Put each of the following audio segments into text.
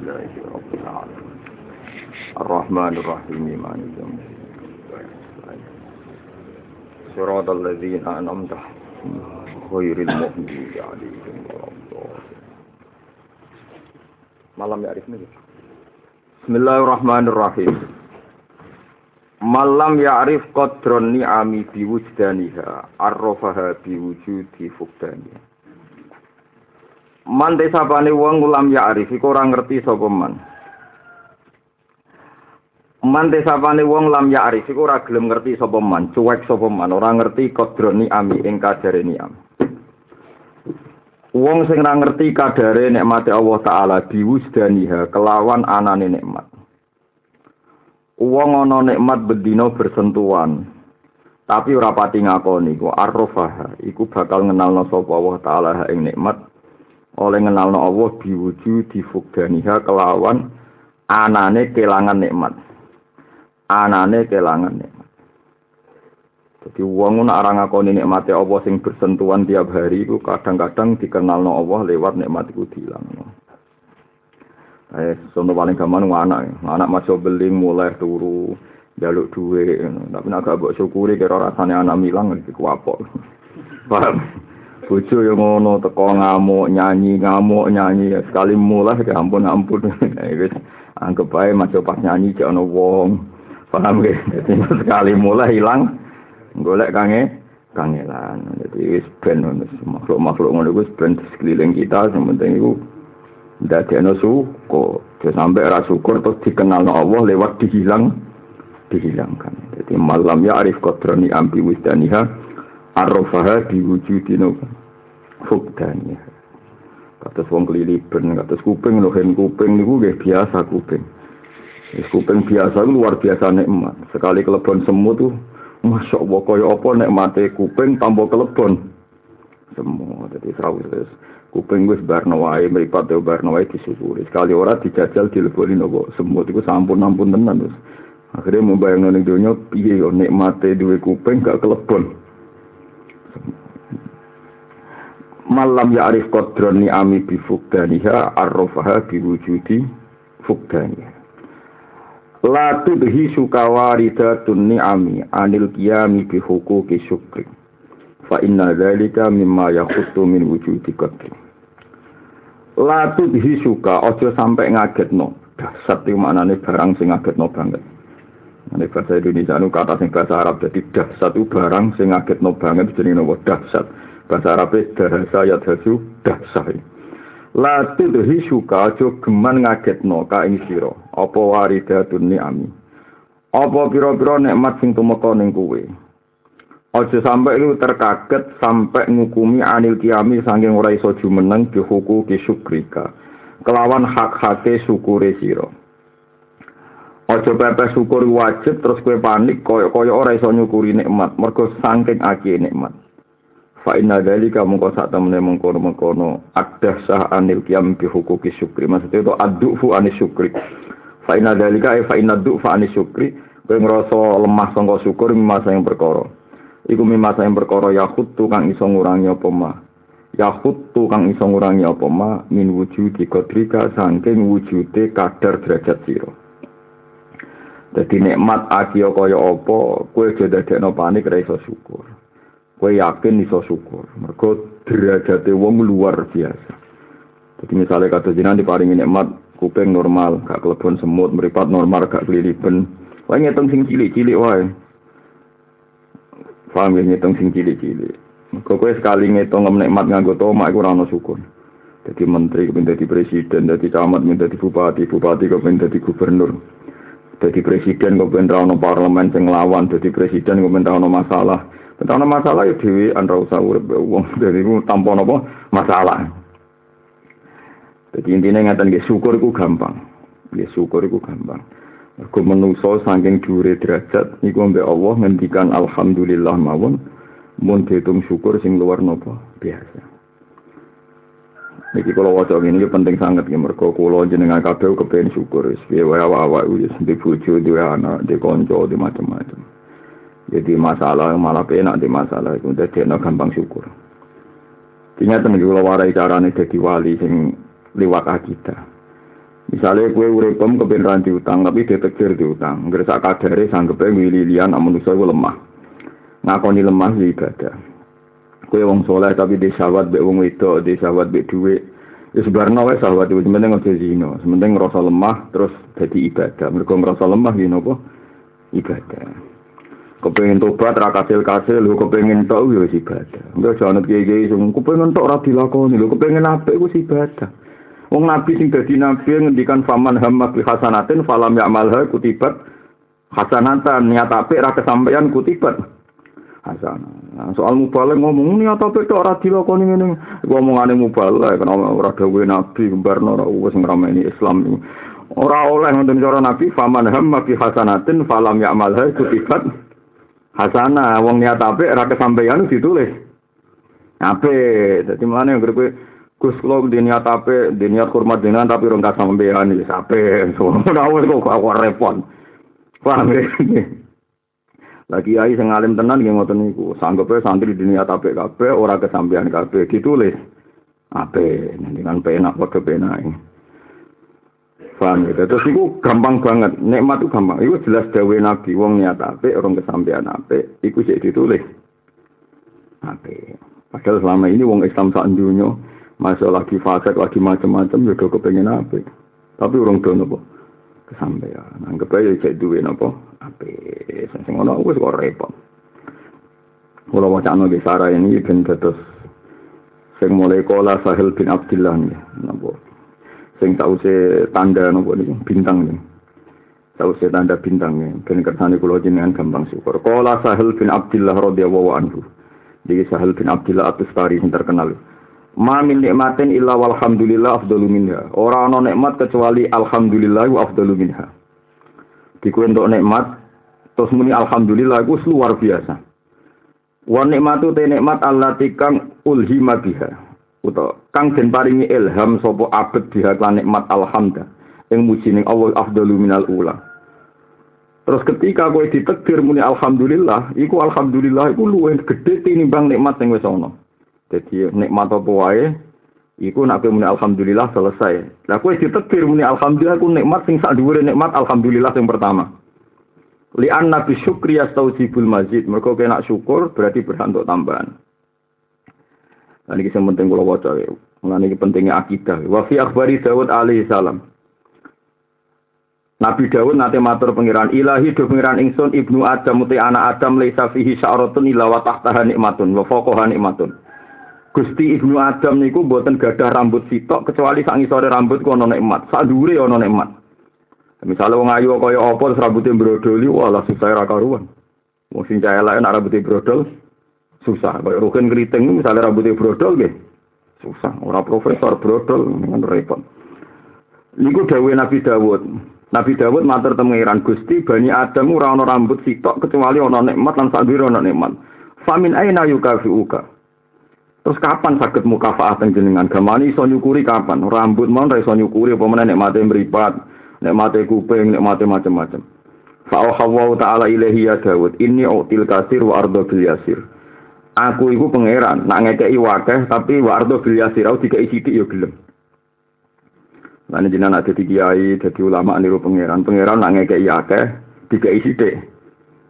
لله رب العالمين الرحمن الرحيم مالك يوم صراط الذين أنعمت غير المغضوب عليهم ولا الضالين malam ya Arif Bismillahirrahmanirrahim Malam ya'rif qadron ni'ami biwujdaniha arrofaha biwujudi fukdaniha Man desapane wong ulam ya arif iku ora ngerti sapa man. Man desapane wong lam ya arif iku ora gelem ngerti sapa man, cuek sapa man, ora ngerti kodroni ami ing kadare niam. Wong sing ora ngerti kadare nikmate Allah taala biwusdaniha kelawan anane nikmat. Wong ana nikmat bedino bersentuhan, tapi ora pati ngakoni ku arrofaha iku bakal ngenalno sapa Allah taala ing nikmat oleh ngenalno Allah diwuju difugdaniha kelawan anane kelangan nikmat anane kelangan nikmat jadi wong ora ora ngakoni nikmate Allah sing bersentuhan tiap hari itu kadang-kadang dikenalno Allah lewat nikmat iku dilangno Eh, contoh paling gampang anak, anak masuk beli mulai turu, jaluk duit, tapi nak gak syukuri kira rasanya anak milang, itu kuapok. Paham? Bojo yang ngono teko ngamuk nyanyi ngamuk nyanyi. Sekali mulai ke ampun ampun. Wis anggap masuk pas nyanyi jek wong. Paham ge dadi sekali mulai hilang golek kange kangelan. Dadi wis ben makhluk-makhluk ngono wis ben sekeliling kita. Sing penting iku ndadekno suko sampai ra syukur terus dikenal Allah lewat dihilang dihilangkan. Jadi malam ya arif kodrani ambi wisdaniha arrofaha diwujudino fukdani kados wong keliliben kados kuping lho hen kuping niku nggih biasa kuping. Wis kuping biasa luar biasa nikmat. Sekali kelebon semut tuh Masya Allah, kaya apa nek mati kuping tambah kelebon? Semua, jadi serawis kuping gue sebarno wae, meripat ya barno wae disyukuri sekali ora dijajal dileboni nopo? Semut itu sampun ampun tenan terus akhirnya membayang ning dunia piye yo nikmate duwe kuping gak kelebon malam ya arif kodron ni ami bi fukdaniha arrofaha bi wujudi fukdaniha la tudhi ni ami anil kiyami bi hukuki syukri. Fa inna dhalika mimma yakhuttu min wujudi qadri. La tudhi suka ojo sampai ngagetno. Dahsyat itu maknanya barang sing ngagetno banget Ini bahasa Indonesia itu kata sing bahasa Arab jadi dahsyat itu barang sing ngagetno banget jadi nopo dahsyat bahasa Arab dahasa ya dasu dahsah. La tudhi suka aja geman ngagetno ka ing sira. Apa waridatun ni'ami? Apa pira-pira nikmat sing tumeka ning kuwe aja sampai lu terkaget sampai ngukumi anil kiami saking ora iso jumeneng dihuku ki syukrika. Kelawan hak-hake syukure sira Ojo pepe syukur wajib terus kue panik koyo-koyo ora iso nyukuri nikmat mergo saking akeh nikmat Fa inna dzalika mungko sak temene mengkono-mengkono adah sah anil qiyam bi hukuki syukri. Maksudnya itu fu anis syukri. Fa inna dzalika fa inna fa anis syukri. Kowe ngrasa lemah sangka syukur masa yang perkara. Iku masa yang perkara ya khutu kang iso ngurangi apa ma. Ya khutu kang iso ngurangi apa ma min wujudi kodrika saking wujude kadar derajat sira. Jadi nikmat akio kaya apa, kowe aja dadekno panik ra iso syukur. Kue yakin iso syukur. Mergo derajate wong luar biasa. Jadi misalnya kata jinan diparingi nikmat kuping normal, gak kelebon semut, meripat normal, gak keliliben. Wae ngitung sing cilik-cilik wae. Paham ya ngitung sing cilik-cilik. Mergo kowe sekali ngitung nikmat nganggo tomak iku ora ono syukur. Jadi menteri kepen jadi presiden, jadi camat menjadi bupati, bupati kepen jadi gubernur. Jadi presiden kepen ra ono parlemen sing lawan, jadi presiden kepen ra ono masalah. Tentang masalah ya dewi anda usah urip wong dari itu tanpa apa masalah. Jadi intinya ngatan ya syukur itu gampang. Ya syukur itu gampang. Aku menungso saking dure derajat niku mbek Allah ngendikan alhamdulillah mawon mun syukur sing luar nopo biasa. Niki kalau waca ini penting sangat ya mergo kula jenengan kabeh kepen syukur wis piye wae awak-awak wis di bojo di anak di kanca di macam-macam. Jadi masalah malah penak di masalah itu jadi gampang syukur. Ternyata nih kalau warai carane jadi wali sing liwat kita. Misalnya kue uripem kebenaran diutang, tapi detektir diutang. Ngerasa kadare sanggepe mililian amun usaha lemah. Ngakoni lemah ya ibadah. Kue wong soleh tapi di syawat be wong wedok, di syawat be duit. Ya sebarno wae syawat itu sementing aja zina. Sementing ngerasa lemah terus jadi ibadah. Mergo ngerasa lemah ya napa? Ibadah. Kepengen tobat ra kasil-kasil, lho kepengen tok ya ibadah. Enggak jangan kiye-kiye sing kepengen tok ra dilakoni, lho kepengen apik ku ibadah. Wong Nabi sing dadi nabi ngendikan faman hamma bi hasanatin falam ya'malha kutibat hasanatan niat apik ra kesampaian kutibat hasanah. Nah, soal mubalek ngomong niat apik tok ora dilakoni ngene. Ngomongane mubalek kenapa ora dawuhe Nabi gembarno ora wis ngrameni Islam. Ora oleh ngoten cara Nabi faman hamma bi hasanatin falam ya'malha kutibat hasanah. Wong niat apik ra kesampaian ditulis. Apik. Dadi mlane grepe Gus kula niat ape, niat hormat dengan tapi orang kasih sampean iki sape. Ora wis kok aku repot. Paham ya? Lagi ai sing alim tenan nggih ngoten niku. Sanggepe santri di niat ape kabeh ora kesampean kabeh ditulis. Ape dengan penak padha penake. Paham ya? Terus iku gampang banget. Nikmat itu gampang. Iku jelas dawe Nabi wong niat ape orang kesampean ape iku sik ditulis. Ape. Padahal selama ini wong Islam sak dunya Masa lagi fasek, lagi macam-macam, ya kepengen apa. Tapi orang do nopo kesampaian. Anggap aja cek duwe nopo apa. Sing ngono wis kok repot. Kula wacana di Sarah ini ben terus sing mulai kola Sahil bin Abdullah nih, nopo. Sing tau se tanda nopo nih bintang nih. Tau se tanda bintang nih. Ben kersane kula jenengan gampang syukur. Kola Sahil bin Abdullah radhiyallahu anhu. Jadi Sahil bin Abdullah atus tari yang terkenal. Ma min nikmatin illa walhamdulillah afdalu minha. Ora ana nikmat kecuali alhamdulillah wa afdalu minha. Diku untuk nikmat terus muni alhamdulillah iku luar biasa. Wa nikmatu te nikmat allati kang ulhima biha. Utawa kang den paringi ilham sapa abet biha lan nikmat alhamda. Ing muji ning Allah afdalu minal ula. Terus ketika kowe ditekdir muni alhamdulillah, iku alhamdulillah iku luwih gedhe tinimbang nikmat sing wis ana. Jadi nikmat apa wae iku nak muni alhamdulillah selesai. Lah kowe ditekir muni alhamdulillah ku nikmat sing sak dhuwure nikmat alhamdulillah yang pertama. Li anna bi syukri yastaujibul mazid. Mergo kena syukur berarti berhak untuk tambahan. Nah, ini yang penting kalau waca ya. Mulane iki pentingnya akidah. Wa fi akhbari Daud alaihi salam. Nabi Daud nate matur pangeran ilahi do pangeran ingsun ibnu Adam uti anak Adam laisa fihi sya'ratun illa wa tahtaha nikmatun wa fawqaha nikmatun. Gusti Ibnu Adam niku mboten gadah rambut sitok kecuali sak ngisore rambut ku ana nikmat, sak dhuwure ana nikmat. Misalnya wong ayu kaya apa terus rambutnya brodoli, wah susah ra karuan. Wong sing cah elek nek rambutnya brodol susah. Kaya rugen keriting misalnya rambutnya brodol nggih. Susah, ora profesor brodol kan repot. Niku dawuh Nabi Dawud. Nabi Dawud matur temengiran Gusti Bani Adam ora ana rambut sitok kecuali ana nikmat lan sak dhuwure ana nikmat. Famin aina yukafiuka. Terus kapan sakit mukafaah jenengan? Gamani iso nyukuri kapan? Rambut mau iso nyukuri apa meneh nek mate mripat, nek mate kuping, nek mate macam-macam. Fa taala ilahi ya Daud, ini util kasir wa ardo bil yasir. Aku iku pangeran, nak ngekeki wakeh tapi wa ardo bil yasir, aku dikai sithik ya gelem. Lan jenengan ada di kiai, dadi ulama niru pangeran. Pangeran nak ngekeki akeh, dikai sithik.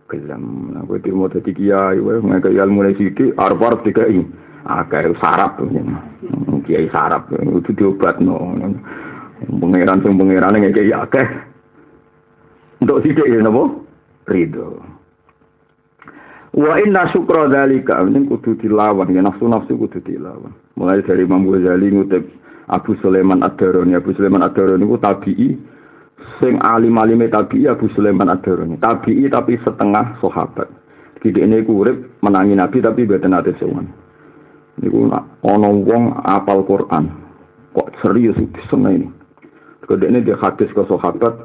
Gelem. Nah, kowe dirmo dadi kiai, wae ngekeki ilmu sithik, arep-arep dikai akeh sarap kiai sarap itu diobatno pangeran sing pangeran ning kiai akeh. Untuk sithik ya napa ridho. Wa inna syukra dzalika ini kudu dilawan ya nafsu nafsu kudu dilawan. Mulai dari Imam Ghazali ngutip Abu Sulaiman Ad-Darani Abu Sulaiman Ad-Darani ku tabi'i. Sing alim-alime tabi'i Abu Sulaiman Ad-Darani tabi'i tapi setengah sahabat. Kide ini kurip menangi Nabi tapi betul ate sowan. Niku ana wong apal Quran. Kok serius iki ini. Kedene dia hadis ke sahabat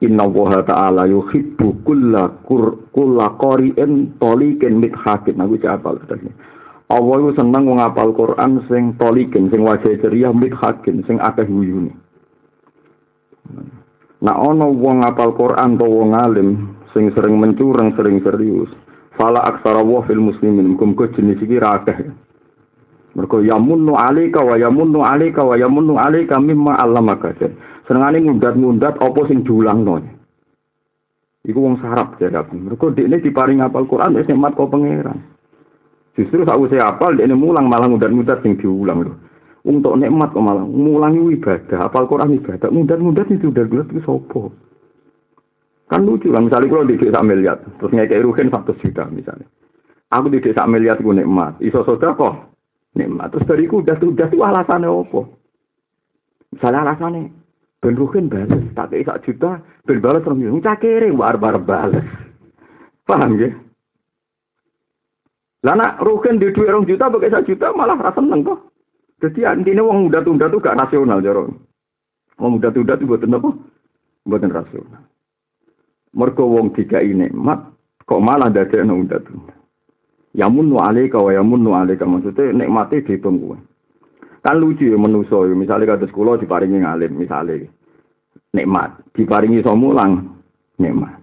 Inna Allah Ta'ala yuhibbu kulla kulla qari'in tolikin mithakin. Aku apal tadi. Allah itu seneng wong apal Quran sing tolikin, sing wajah ceria mithakin, sing akeh guyune. Nah ana wong apal Quran to wong alim sing sering mencurang, sering serius. Fala aksara wa fil muslimin, muga jenis iki ra akeh. Mergo yamunnu alika wa yamunnu alika wa yamunnu alika mimma allamaka. Senengane ngundat-ngundat apa sing diulangno. Iku wong sarap jare aku. Mergo dekne diparing apal Quran wis nikmat kok pangeran. Justru sakwise apal dekne mulang malah ngundat-ngundat sing diulang lho. Untuk nikmat kok malah mulangi ibadah, apal Quran ibadah, ngundat-ngundat itu udah gelas itu sopo. Kan lucu lah, misalnya kalau di desa miliar, terus ngekei ruhin satu juta misalnya. Aku di desa miliar gue nikmat, iso soda kok nikmat. Terus dari udah tuh udah tuh alasannya apa? Misalnya alasannya ben ruhin balas, tak kayak sak juta, ben balas terus ngomong cakere, war bar balas. Paham ya? Lah nak ruhin di dua orang juta pakai sak juta malah rasa seneng kok. Jadi intinya uang muda tunda tuh gak nasional jorong. Uang muda tunda tuh buatan apa? Buatan rasional. Mergo wong dikai nikmat kok malah dadekno muda tunda. Yamun wa alaika wa yamun wa alaika maksudnya nikmate dihitung. Kan lucu ya menuso ya misalnya kados kula diparingi ngalim misalnya nikmat, diparingi iso mulang nikmat.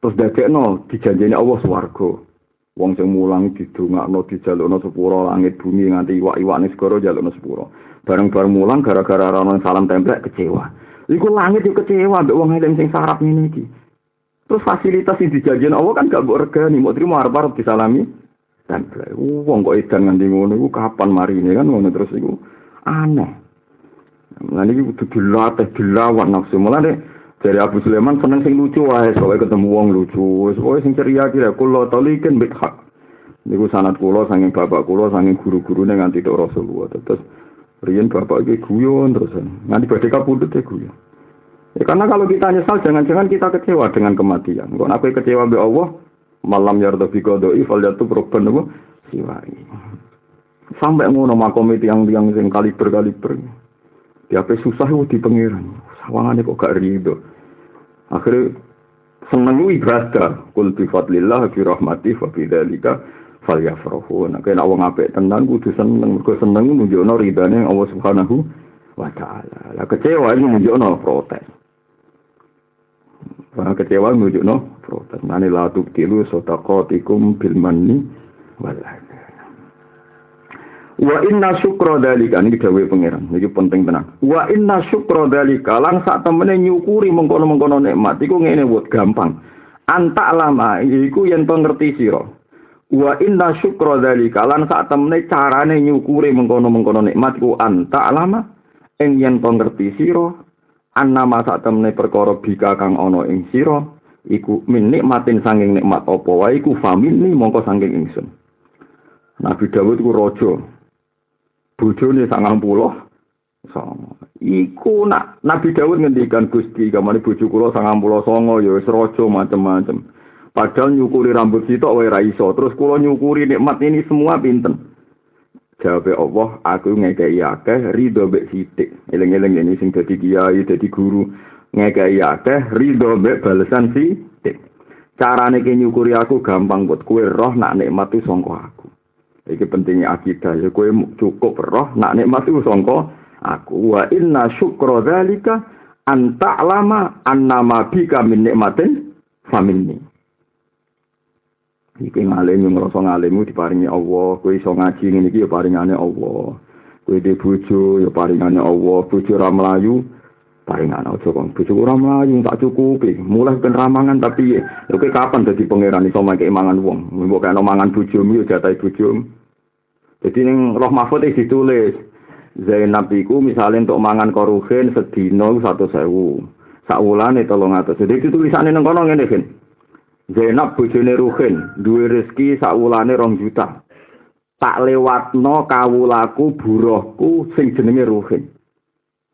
Terus dadekno dijanjeni Allah swarga. Wong sing mulang didongakno dijalukno sepuro langit bumi nganti iwak-iwakne segara jalukno sepuro. Bareng-bareng mulang gara-gara ana salam templek kecewa. Iku langit yo kecewa mbek wong eling sing sarap ngene iki. Terus fasilitas yang dijanjikan Allah kan gak buat regani, mau terima harap disalami. Dan uang kok edan nganti ngono iku kapan mari ini kan ngono terus iku aneh. Nah ini kudu dilatih, dilawan nafsu. Mulane dari Abu Sulaiman seneng sing lucu wae, soalnya ketemu wong lucu. Soalnya sing ceria kira kula talikin bik hak. Niku sanat kula sanging bapak kula sanging guru-gurune nganti tok Rasulullah. Terus riyen bapak iki guyon terus. Nganti badhe kapundhut e guyon. Ya, karena kalau kita nyesal, jangan-jangan kita kecewa dengan kematian. Kalau aku kecewa be Allah, malam yarda fi qada'i falyatu proban apa siwai. Sampai ngono makom itu yang yang sing kaliber-kaliber. Diape susah itu di pengiran. Sawangane kok gak rido. Akhirnya seneng ibadah. Kul bi fadlillah bi rahmati fa bi dzalika falyafrahu. Nek ana wong apik tenan kudu seneng. Mergo seneng nunjukno ridane Allah Subhanahu wa taala. Lah kecewa itu nunjukno protes. Karena kecewa nujuk no protes. Mane la tubtilu sotakotikum bil manni wal Wa inna syukra dalika ini dawuh pangeran. Iki penting tenan. Wa inna syukra dalika lan sak nyukuri mengkono-mengkono nikmat iku ngene gampang. Anta lama iku yen to ngerti sira. Wa inna syukra dalika lan sak carane nyukuri mengkono-mengkono nikmat iku anta lama ing yen to ngerti sira annama sak temne perkara bika kang ana ing sira iku min nikmatin sanging nikmat apa wae iku famili mongko sanging ingsun. Nabi Dawud ku raja. Bojone 90 sama. Iku nak Nabi Dawud ngendikan Gusti kamane bojo kula 99 ya wis raja macem-macem. Padahal nyukuri rambut sitok wae ra iso. Terus kula nyukuri nikmat ini semua pinten Jawab Allah, aku ngekei akeh ridho mbek sithik. Eling-eling ini sing dadi kiai, dadi guru, ngekei akeh ridho mbek balesan sithik. Carane ki nyukuri aku gampang buat kue roh nak nikmat itu sangka aku. Iki pentingnya akidah ya kue cukup roh nak nikmat itu sangka aku. Wa inna syukra dzalika an ta'lama annama bika min nikmatin faminni. Iki ngalim yang ngerasa ngalimmu diparingi Allah. Kue iso ngaji ini ya paringane Allah. Kue di bojo ya paringane Allah. Bojo ora melayu paringane aja kok. Bojo ora tak cukupi. Mulai ben ramangan tapi ya oke kapan dadi pangeran iso make mangan wong. Mbok kena mangan bojomu ya jatahe bojomu. Jadi ning Roh Mahfud iki ditulis Zainab iku misalnya untuk mangan koruhen sedino satu sewu. Sakwulane tolong atas. Jadi itu tulisannya neng kono ngene. Zainab bojone Ruhin duwe rezeki sakwulane rong juta. Tak lewatno kawulaku buruhku sing jenenge Ruhin.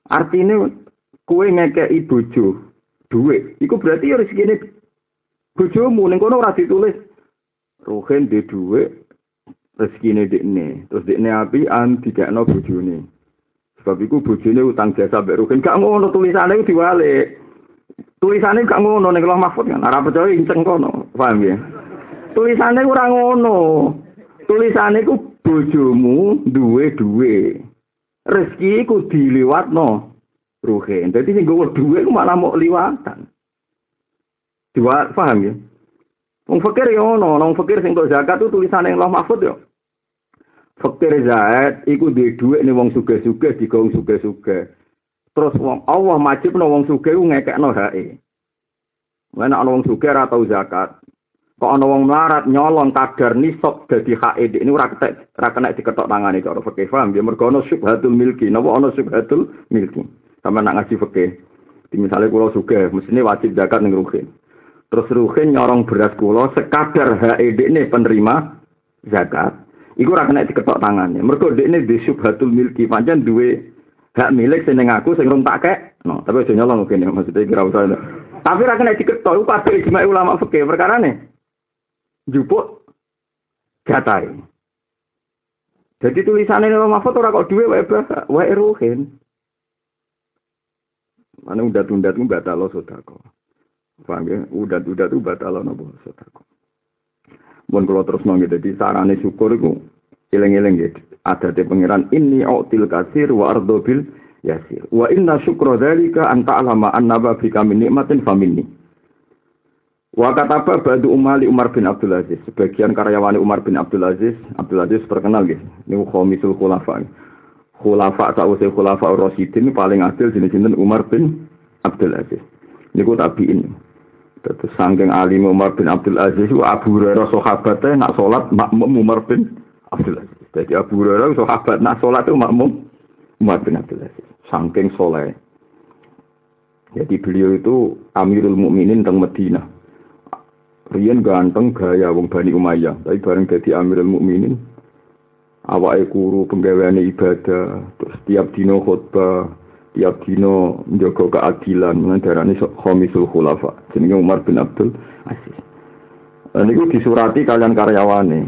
Artine kue ngekeki bojo duwe, iku berarti ya rezekine bojomu ning kono ora ditulis Ruhin di duwe rezekine dekne. Terus dekne apian dikekno bojone. Sebab iku bojone utang jasa mbek Ruhin. Gak ngono tulisane diwalik. Tulisane gak ngono ning Allah Mahfud kan? Ora percaya inceng kono paham ya? Tulisane ora ngono. Tulisane ku bojomu duwe-duwe rezeki ku diliwatno ruhen dadi sing gowo duwe ku malah mau liwatan. Diwa, paham ya? Wong fakir ya ono wong fakir sing kok zakat tuh tulisane Allah Mahfud ya Fakir Zaid iku duwe dhuwit ning wong sugih-sugih digawe sugih-sugih. Terus wong Allah majibno wong sugih ngekekno hae. Nek ana wong sugih ora tau zakat. Kok ana wong melarat nyolong kadar nisab dadi haid ini ora ketek ora kena diketok tangane cara fikih paham ya mergo ana syubhatul milki. Napa ana syubhatul milki? Sama nak ngaji. Di misalnya kula sugih, mestine wajib zakat ning ruhin. Terus ruhin nyorong beras kula sekadar haid ini penerima zakat. Iku ora kena diketok tangane. Mergo dekne di syubhatul milki, pancen duwe hak milik sing aku sing rung tak kek. No, tapi aja nyolong kene maksudnya kira usah. Tapi ora kena diketok, kabeh ijma ulama fikih ne. Jupuk jatai. Jadi tulisannya Imam Mahfud ora kok duwe wae bahasa, wae ruhin. Mana udah-udah itu batal lo sodako. Paham ya? Udah-udah itu batal lo nopo sodako. Bon kalau terus nonggi jadi sarane syukur itu ileng-ileng gitu. Ada di pangeran ini autil kasir wa ardo bil yasir. Wa inna syukro dzalika anta alama annaba bika min nikmatin famini. Wa kataba badu umali Umar bin Abdul Aziz. Sebagian karyawan Umar bin Abdul Aziz, Abdul Aziz terkenal gitu. Ini khomisul khulafa. Khulafa sausai khulafa Rasidin paling adil jenis-jenis Umar bin Abdul Aziz. Ini ku tabiin. Terus sangking alim Umar bin Abdul Aziz, Abu Hurairah sahabatnya nak sholat makmum Umar bin Abdul Aziz. Jadi Abu Hurairah sahabat nak sholat itu makmum Umar bin Abdul Aziz. Sangking soleh. Jadi beliau itu Amirul Mukminin teng Medina. Rian ganteng gaya wong Bani Umayyah, tapi bareng jadi Amirul Mukminin awake kuru penggaweane ibadah, terus tiap dino khutbah, tiap dino njaga keadilan nang darane khamisul khulafa jenenge Umar bin Abdul Aziz lan iku disurati kalian karyawane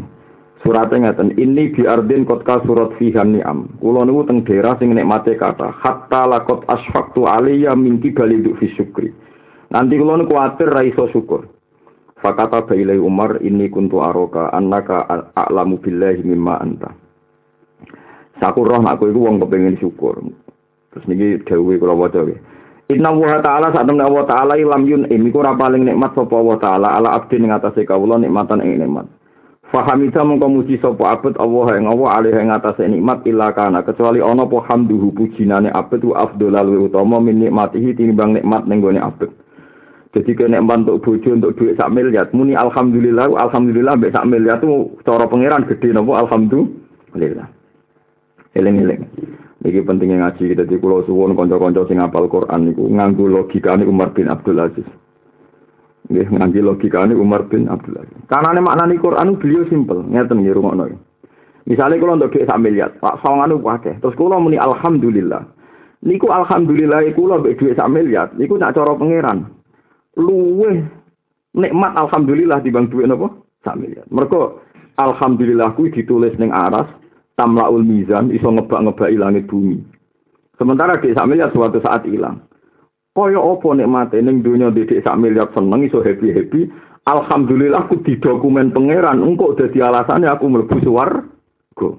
surate ngaten ini bi ardin kotka surat fihan ni'am kula niku teng daerah sing nikmate kata hatta lakot asfaqtu aliyya min kibali fi syukri nanti kula niku kuwatir ra iso syukur Fakata bailai Umar ini kuntu aroka annaka a'lamu billahi mimma anta. Saku roh aku iku wong kepengin syukur. Terus niki dawuhe kula waca nggih. Inna wa ta'ala saat temen Allah ta'ala ilam yun ini ora paling nikmat sapa Allah ta'ala ala abdi ning atase kawula nikmatan ing nikmat. Fahamita mengko muji sapa abet Allah ing Allah alih ing atase nikmat illa kana kecuali ana apa hamduhu pujinane abet wa afdhalal wa utama min nikmatihi tinimbang nikmat ning gone abet. Jadi kena bantuk bojo untuk duit sak miliar, muni alhamdulillah, alhamdulillah mbek sak miliar itu cara pangeran gede napa alhamdulillah. Eling-eling. Iki pentingnya ngaji kita di Pulau Suwon konco-konco sing apal Quran niku nganggu logika ini Umar bin Abdul Aziz. Nggih nganggo logika ini Umar bin Abdul Aziz. Karena ini maknani Quran beliau simpel, ngeten nggih rungokno. Misalnya kalau untuk duit sak miliar, Pak sawangan akeh. Terus kalau muni alhamdulillah. Niku alhamdulillah kula mbek duit sak miliar, niku nak cara pangeran. Luweh nikmat alhamdulillah dibang duit napa? Sak miliar. Mergo alhamdulillah kuwi ditulis ning aras tamlaul mizan iso ngebak-ngebaki langit bumi. Sementara di sak miliar suatu saat hilang. Kaya apa nikmate ning donya didik sak miliar seneng iso happy-happy. Alhamdulillah aku didokumen pangeran engko dadi alasane aku mlebu swarga.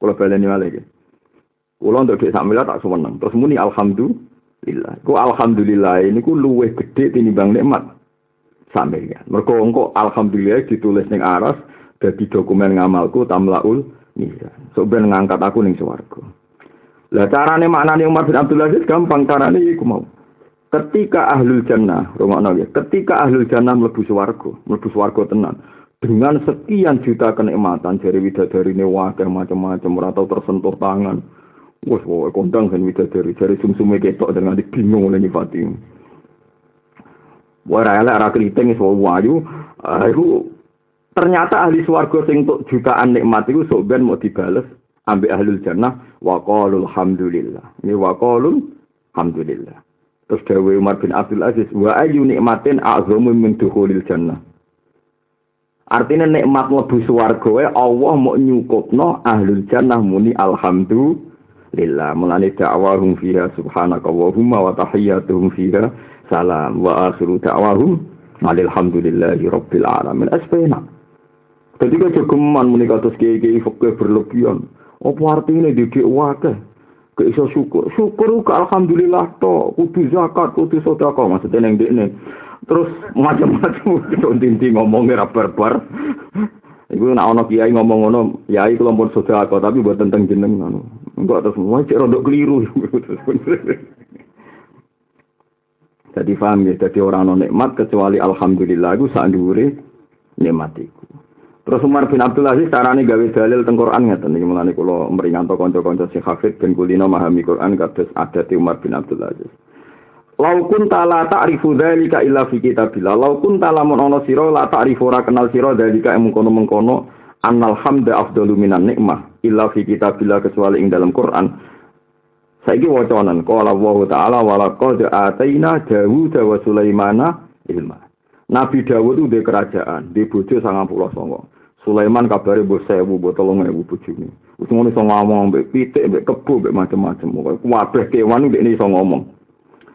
Kula baleni malih iki. Kula ndek sak miliar tak seneng. Terus muni alhamdulillah. Ku alhamdulillah ini ku luwih gede tinimbang nikmat sak miliar. Mergo engko alhamdulillah ditulis ning aras dadi dokumen ngamalku tamlaul Iya. So ben ngangkat aku ning swarga. Lah carane maknane Umar bin Abdul Aziz gampang carane iku mau. Ketika ahlul jannah, rungokno ya, ketika ahlul jannah mlebu swarga, mlebu swarga tenan. Dengan sekian juta kenikmatan dari ini wakil macam-macam, ora tau tersentuh tangan. Wes wae kondang kan widadari dari sumsume ketok dengan bingung oleh nyifati. Wah, elek ra kriting wis wayu, iku Ternyata ahli swarga sing untuk jutaan nikmat itu sok mau dibales ambek ahlul jannah wa qalul hamdulillah. Ini wa qalul hamdulillah. Terus Dewi Umar bin Abdul Aziz wa ayu nikmatin a'zamu min dukhulil jannah. Artinya nikmat mlebu swarga Allah mau nyukupno ahlul jannah muni alhamdulillah. Mulane da'wahum fiha subhanaka wa wa tahiyyatuhum fiha salam wa akhiru da'wahum alhamdulillahi rabbil alamin. Asbena. Kan jogeman muni kados kiai-kiai berlebihan. Apa artinya didik wakeh? Ke iso syukur. Syukur ke alhamdulillah to, kudu zakat, kudu sedekah maksudnya ning dekne. Terus macam-macam tinti ngomongnya ra barbar. Iku nak ana kiai ngomong ngono, kiai kula pun sedekah tapi buat tentang jeneng ngono. Enggak terus semua cek rodok keliru. Jadi paham ya, jadi orang no nikmat kecuali alhamdulillah itu saat dure nikmat itu. Terus Umar bin Abdul Aziz carane gawe dalil teng Quran ngeten iki mulane kula meringanto kanca-kanca sing hafid ben kulino memahami Quran kados adate Umar bin Abdul Aziz. Lau kunta la ta'rifu dzalika illa fi kitabillah. Lau kunta lamun ana sira la ta'rifu ora kenal sira dzalika mengkono-mengkono annal hamda afdalu minan nikmah illa fi kitabillah kecuali ing dalam Quran. Saiki wacanan qala Allah taala wa laqad ataina Dawud wa Sulaimana ilma. Nabi Dawud itu di kerajaan, di bojo 99. Sulaiman kabare mbok 1000 mbok 3000 bojone. Wis ngono iso ngomong mbek pitik, mbek kebo, mbek macam-macam. Kabeh kewan mbek iso ngomong.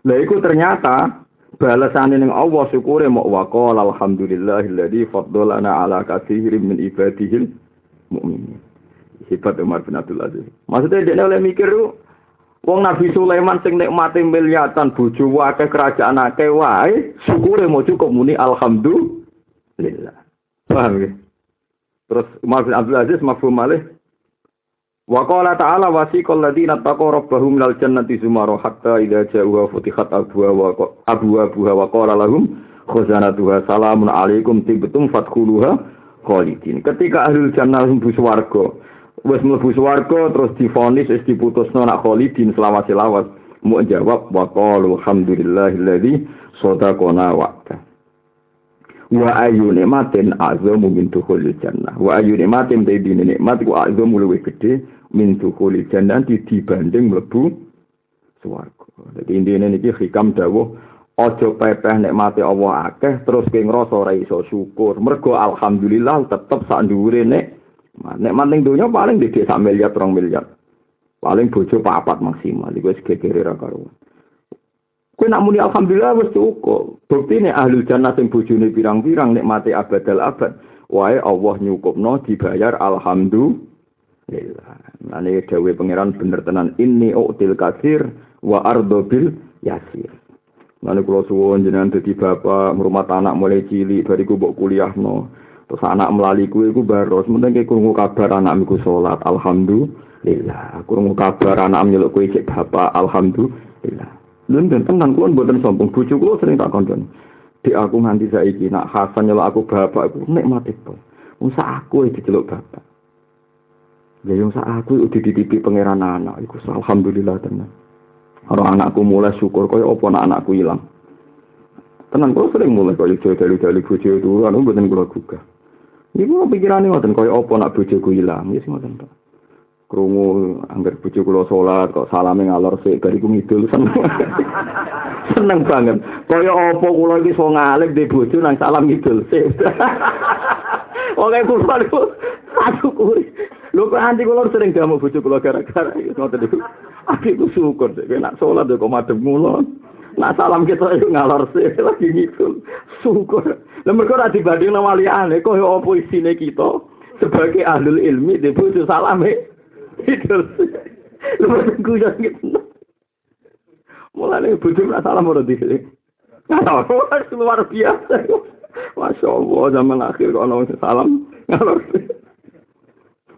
Lah iku ternyata balasane ning Allah syukure mok waqala alhamdulillahilladzi faddalana ala katsirin min ibadihi mukminin. Hebat Umar bin Abdul Aziz. Maksudnya dia oleh mikir Wong Nabi Sulaiman sing nikmati miliatan bojo akeh kerajaan akeh wae syukure mau cukup muni alhamdulillah. Paham ya? Terus Umar bin Abdul Aziz mafhum malih. Wa qala ta'ala wasiqal ladzina taqaw rabbahum minal jannati zumara hatta idza ja'uha futihat abwa wa abwa buha wa qala lahum khazanatuha salamun alaikum tibtum fadkhuluha khalidin. Ketika ahli jannah mlebu swarga, wis mlebu swarga terus difonis wis diputusno nak khalidin selama selawat. Mau jawab wa qalu alhamdulillahilladzi sadaqana wa'da. Wa ayu nikmatin azamu min dukhulil jannah. Wa ayu nikmatin dine nikmat ku azamu luwih gedhe min dukhulil jannah dibanding mlebu swarga. Dadi intine niki hikam dawuh aja pepeh nikmate Allah akeh terus ngrasa ora iso syukur. Mergo alhamdulillah tetep sak dhuwure nek nikmat ning donya paling dhewe sak miliar 2 miliar paling bojo papat maksimal iku wis gegere ra karuan Kue nak muni alhamdulillah wis cukup. Buktine ahli jannah sing bojone pirang-pirang nikmati abadal abad. Wae Allah nyukupno dibayar alhamdulillah. Nane dawuh pangeran bener tenan inni util kasir wa ardo bil yasir. Nane kula suwun jenengan dadi bapak ngrumat anak mulai cilik bariku mbok kuliahno. Terus anak melali kue iku baros, mending krungu kabar anak miku salat, alhamdulillah. Krungu kabar anak nyeluk kue cek bapak, alhamdulillah. Lun dan tenan kulon buatan sombong bujuk kulo sering tak kondon. Di aku nganti saiki nak Hasan nyelok aku bapak aku mati to. Musa aku iki diceluk bapak. Ya yang aku udah dititipi pangeran anak iku alhamdulillah tenan. Orang anakku mulai syukur kaya apa anak anakku hilang. Tenan kulo sering mulai kaya dalu-dalu bojo itu anu mboten kula gugah. Iku pikirane ngoten kaya apa nak bojoku ilang, wis ngoten tok. krungu anggar bojo kula salat kok salame ngalor sik bariku ngidul seneng. Seneng banget. Kaya apa kula iki iso ngalih dhe bojo nang salam ngidul sik. Oke kula niku satu kuwi lho kok anti kula sering damu bojo kula gara-gara iki ngoten niku. Aku syukur sik nek salat kok madhep ngulon nak salam kita itu ngalor sik lagi ngidul. Syukur lha mergo ora dibanding nama liyane kok apa isine kita sebagai ahli ilmi dhe bojo salame Itu. Lu guyon gitu. Mulane bojo ora salam ora dhisik. luar biasa. Masya Allah, zaman akhir kok ana salam ngalor.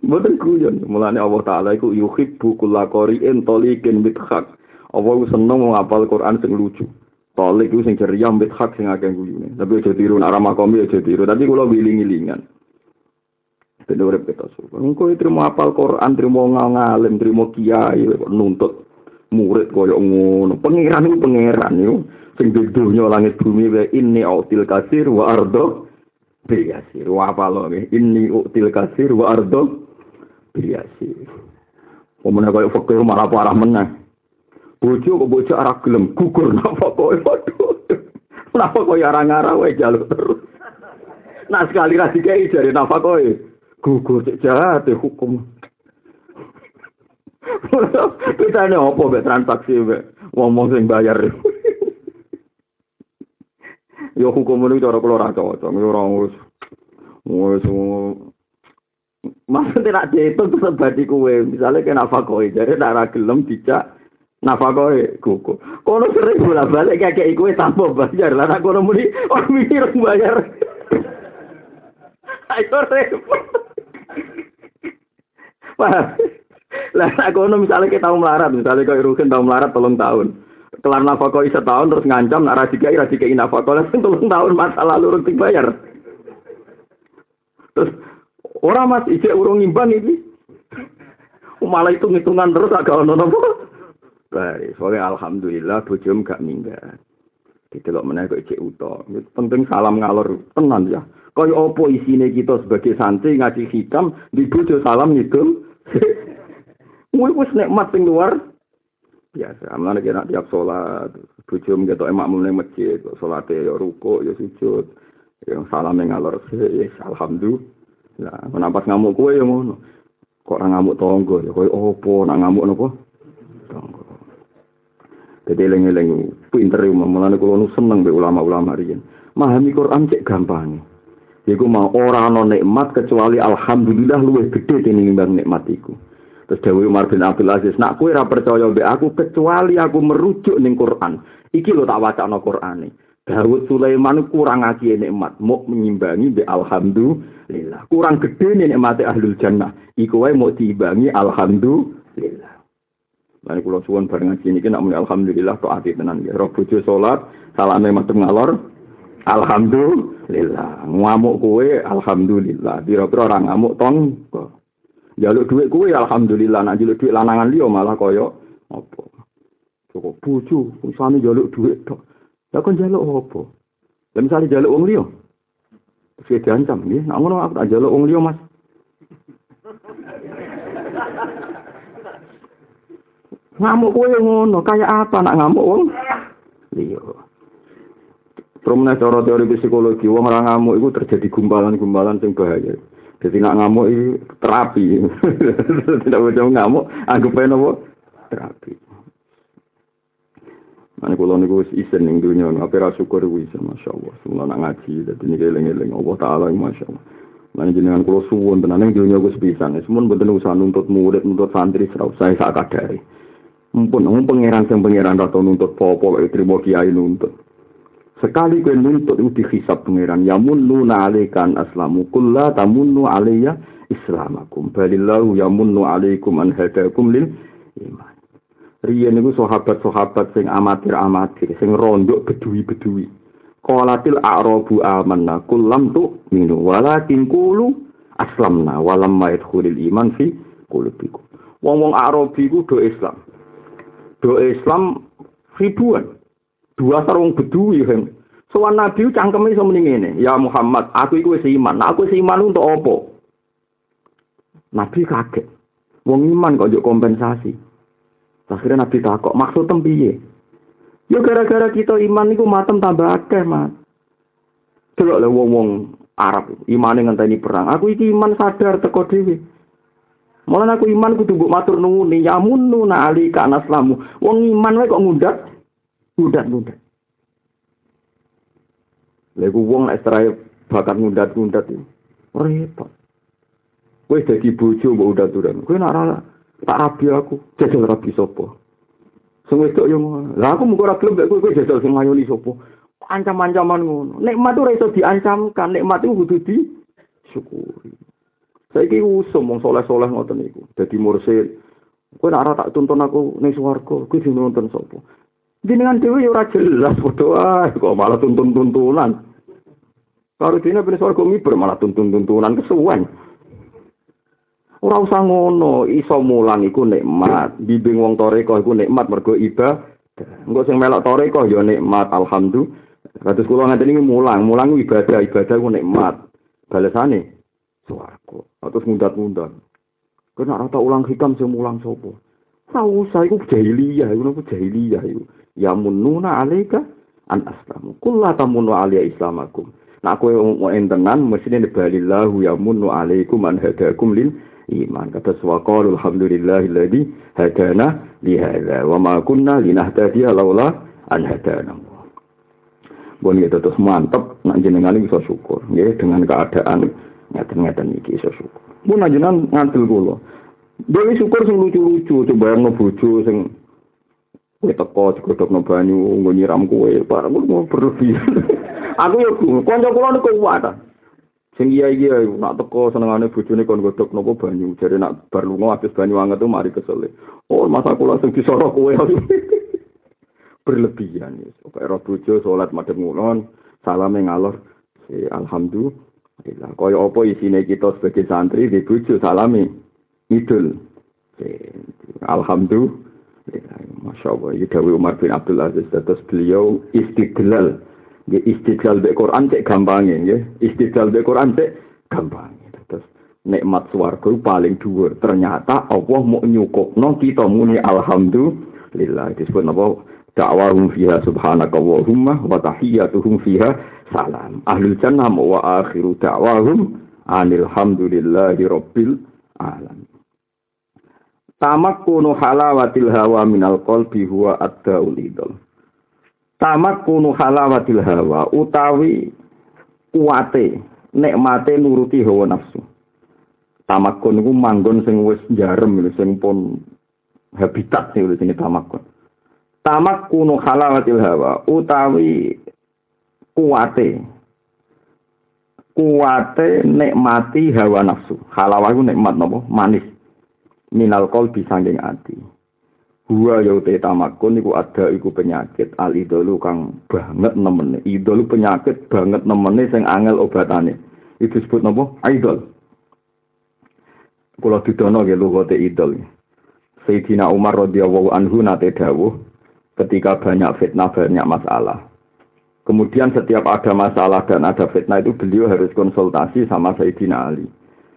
Mboten guyon. Mulane Allah Taala iku yuhibbu kulla qari'in taliqin bithak. Allah seneng ngapal Quran sing lucu. Tolik itu sing ceria bithak sing akeh guyune. Tapi aja tiru nak ramah komi aja tiru. Tapi kula wiling-wilingan. ben urip kita syukur. Engko trimo apal Quran, trimo ngalim, trimo kiai nuntut murid koyo ngono. Pangeran iku pangeran yo sing dunya langit bumi wae inni util kasir wa ardo biasir. Wa apal nggih inni util kasir wa ardo biasir. Omone koyo fakir malah parah meneh. Bojo kok bojo arah gelem gugur napa koyo waduh. Napa koyo arang arah wae jaluk terus. Nah sekali ra dikai jare napa koyo gugur cek jahat hukum. Kita ini apa be transaksi be ngomong sing bayar. Yo hukum ini cara keluar ora cocok, yo ora wis wis Mas tidak itu tuh sebadi kue, misalnya kayak nafakoi, jadi darah gelem dicak nafakoi kuku. Kono sering bolak balik kayak kue tanpa bayar, lah kono muni orang mikir bayar. Ayo repot. Wah. Lah aku ono misalnya kita tahu melarat, misalnya kau Rukin tahu melarat tolong tahun. Kelar nafkah isa tahun terus ngancam nak radikai radikai nafkah lah tolong tahun masa lalu urung bayar. Terus orang mas ijek urung imbang ini. Malah itu ngitungan terus agak ono nopo. Baik, soalnya alhamdulillah bojom gak minggat. Didelok meneh kok ijek uto. Penting salam ngalor tenan ya. Kaya apa isine kita sebagai santri ngaji hitam di bojo salam itu. Kuwi wis nikmat sing luar biasa. Amane kena tiap salat, bojo mgetok emak mulai masjid, salate ya ruko ya sujud. Yang salam ngalor yes, alhamdulillah. Kenapa ngamuk kue yang ngono? Kok orang ngamuk tonggo ya koyo opo nak ngamuk napa? Tonggo. Jadi eling-eling pinter ya nu seneng be ulama-ulama riyen. Mahami Quran cek gampang. Iku mau ora ana nikmat kecuali alhamdulillah luwih gedhe tinimbang nikmat iku. Terus Dewi Umar bin Abdul Aziz, nak kue ra percaya be aku kecuali aku merujuk ning Quran. Iki lo tak wacana Qurane. Dawud Sulaiman kurang ngaji nikmat, mau menyimbangi be alhamdulillah. Kurang gede nih nikmati ahlul jannah. Iku wae mau diimbangi alhamdulillah. Lan kula suwun bareng ngaji niki nak alhamdulillah tok ati tenan nggih. Roh bojo salat, salame madhep ngalor. Alhamdulillah. Ngamuk kowe alhamdulillah. Pira-pira ora ngamuk tong. Jaluk duit kowe alhamdulillah. Nak jaluk duit lanangan liya malah kaya apa. Cukup bojo, usane jaluk duit tok. Lah kon jaluk apa? Lah misale jaluk wong liya. Terus diancam nggih. Nak ngono aku tak jaluk wong liya, Mas. Ngamuk kowe ngono, kaya apa nak ngamuk wong? Iya. Promene cara teori psikologi, wong ora ngamuk iku terjadi gumpalan-gumpalan sing bahaya. Jadi nak ngamuk itu terapi. Tidak boleh ngamuk, anggap aja nopo terapi. Mana kalau niku wis isen ning dunia, apa ra syukur wis masya Allah. Semua nak ngaji, jadi ini eling-eling Allah Taala masya Allah. Mana jenengan kalau suwon tenan ning dunia gue sepisan. Semua betul usaha nuntut murid, nuntut santri, serau saya sak kadari. Mumpun, mumpun pangeran sing pangeran rata nuntut popo, terima kiai nuntut. Sekali kue nuntut itu dihisap pangeran. Ya munnu na'alikan aslamu. Kulla tamunnu alaiya islamakum. Balillahu ya munnu alaikum an hadakum lil iman. Riyen niku sahabat-sahabat sing amatir-amatir, sing rondok bedui-bedui. Qalatil a'rabu amanna kullam tu minu walakin qulu aslamna walam ma yadkhulul iman fi qulubikum. Wong-wong Arabi ku do Islam do Islam ribuan. Dua sarung bedui kan. Soal Nabi cangkeme iso muni ngene, "Ya Muhammad, aku iku wis iman. Nah, aku wis iman untuk apa?" Nabi kaget. Wong iman kok njuk kompensasi. Akhirnya Nabi takok, maksud piye? Ya gara-gara kita iman niku matem tambah akeh, Mas. Delok le wong-wong Arab imane ngenteni perang. Aku iki iman sadar teko dhewe. Malah aku iman kudu mbok matur nuwun ya munnu na ali ka naslamu. Wong iman wae kok ngundat. Ngundat-ngundat. Lego wong nek serai bakat ngundat-ngundat iki. Repot. Kowe dadi bojo mbok udat-udan. Kowe nak tak rabi aku, jajal rabi sapa? Sing wedok yo Lah aku mugo ora gelem mek kowe jajal sing ngayoni sapa? Ancam-ancaman ngono. Nikmat ora iso diancamkan, nikmat itu kudu disyukuri. Saiki usum wong soleh-soleh ngoten niku. Dadi mursid. Kowe nek tak tuntun aku ning swarga, kuwi sing nonton sapa? Jenengan dhewe ya ora jelas padha kok malah tuntun-tuntunan. Karo dene ben swarga miber malah tuntun-tuntunan kesuwen. Ora usah ngono, iso mulang iku nikmat. Bimbing wong toreko iku nikmat mergo ibadah. Engko sing melok toreko ya nikmat, alhamdulillah. Kados kula ngaten mulang, mulang ibadah, ibadah ku nikmat. Balesane swarga. Atau ngundat-ngundat. Kena rata ulang hikam sing mulang sapa? Ora usah iku jahiliyah, iku napa jahiliyah iku. Ya mununa alaika an aslamu. Kullu tamunu alayya islamakum. Nah kowe mau entenan mestine balillahu ya munu alaikum an hadakum lil iman. Kata swaqalul alhamdulillahilladzi hadana li hadza wa ma kunna linahtadiya laula an hadana. Bon gitu terus mantep nak jenengan bisa syukur ya dengan keadaan ngeten-ngeten iki iso syukur. Mun ajenan ngantil kula. Dewi syukur sing lucu-lucu, coba yang bojo sing kowe teko digodhogno banyu nggo nyiram kowe, barang ngono berlebihan. Aku yo kanca kula niku kuat. Sing iya iya nak teko senengane bojone kon godhok nopo banyu. Jare nak bar lunga habis banyu anget tuh mari kesel. Oh, masa kula sing disorok kowe. Berlebihan ya. Pokoke ro bojo salat madhep ngulon, salame ngalor. Si, alhamdulillah. Kaya apa isine kita sebagai santri di salame ngidul. Si, alhamdulillah. Masya Allah, ini Dawi Umar bin Abdul Aziz, terus beliau istiqlal Ya istidlal be Quran cek gampangnya ya. Istidlal be Quran cek gampangnya. Terus nikmat swarga paling dhuwur. Ternyata Allah mau nyukupno kita muni alhamdulillah. Disebut napa? Da'wahum fiha subhanaka Allahumma wa tahiyyatuhum fiha salam. Ahlul jannah wa akhiru da'wahum anil hamdulillahi rabbil alamin. Tamakkunu halawatil hawa minal qalbi huwa ad-daul idol. halawatil hawa utawi kuate nikmate nuruti hawa nafsu tamakun niku manggon sing wis jarem sing pun habitat sing sing tamakun tamak kunu halawatil hawa utawi kuate kuate nikmati hawa nafsu halawah iku nikmat napa manis minal qalbi sanging ati Huwa ya uti tamakun iku ada iku penyakit al idolu kang banget nemene. Idol penyakit banget nemene sing angel obatane. Itu disebut napa? Idol. Kula didono nggih lugote idol. Sayyidina Umar radhiyallahu anhu nate dawuh ketika banyak fitnah banyak masalah. Kemudian setiap ada masalah dan ada fitnah itu beliau harus konsultasi sama Sayyidina Ali.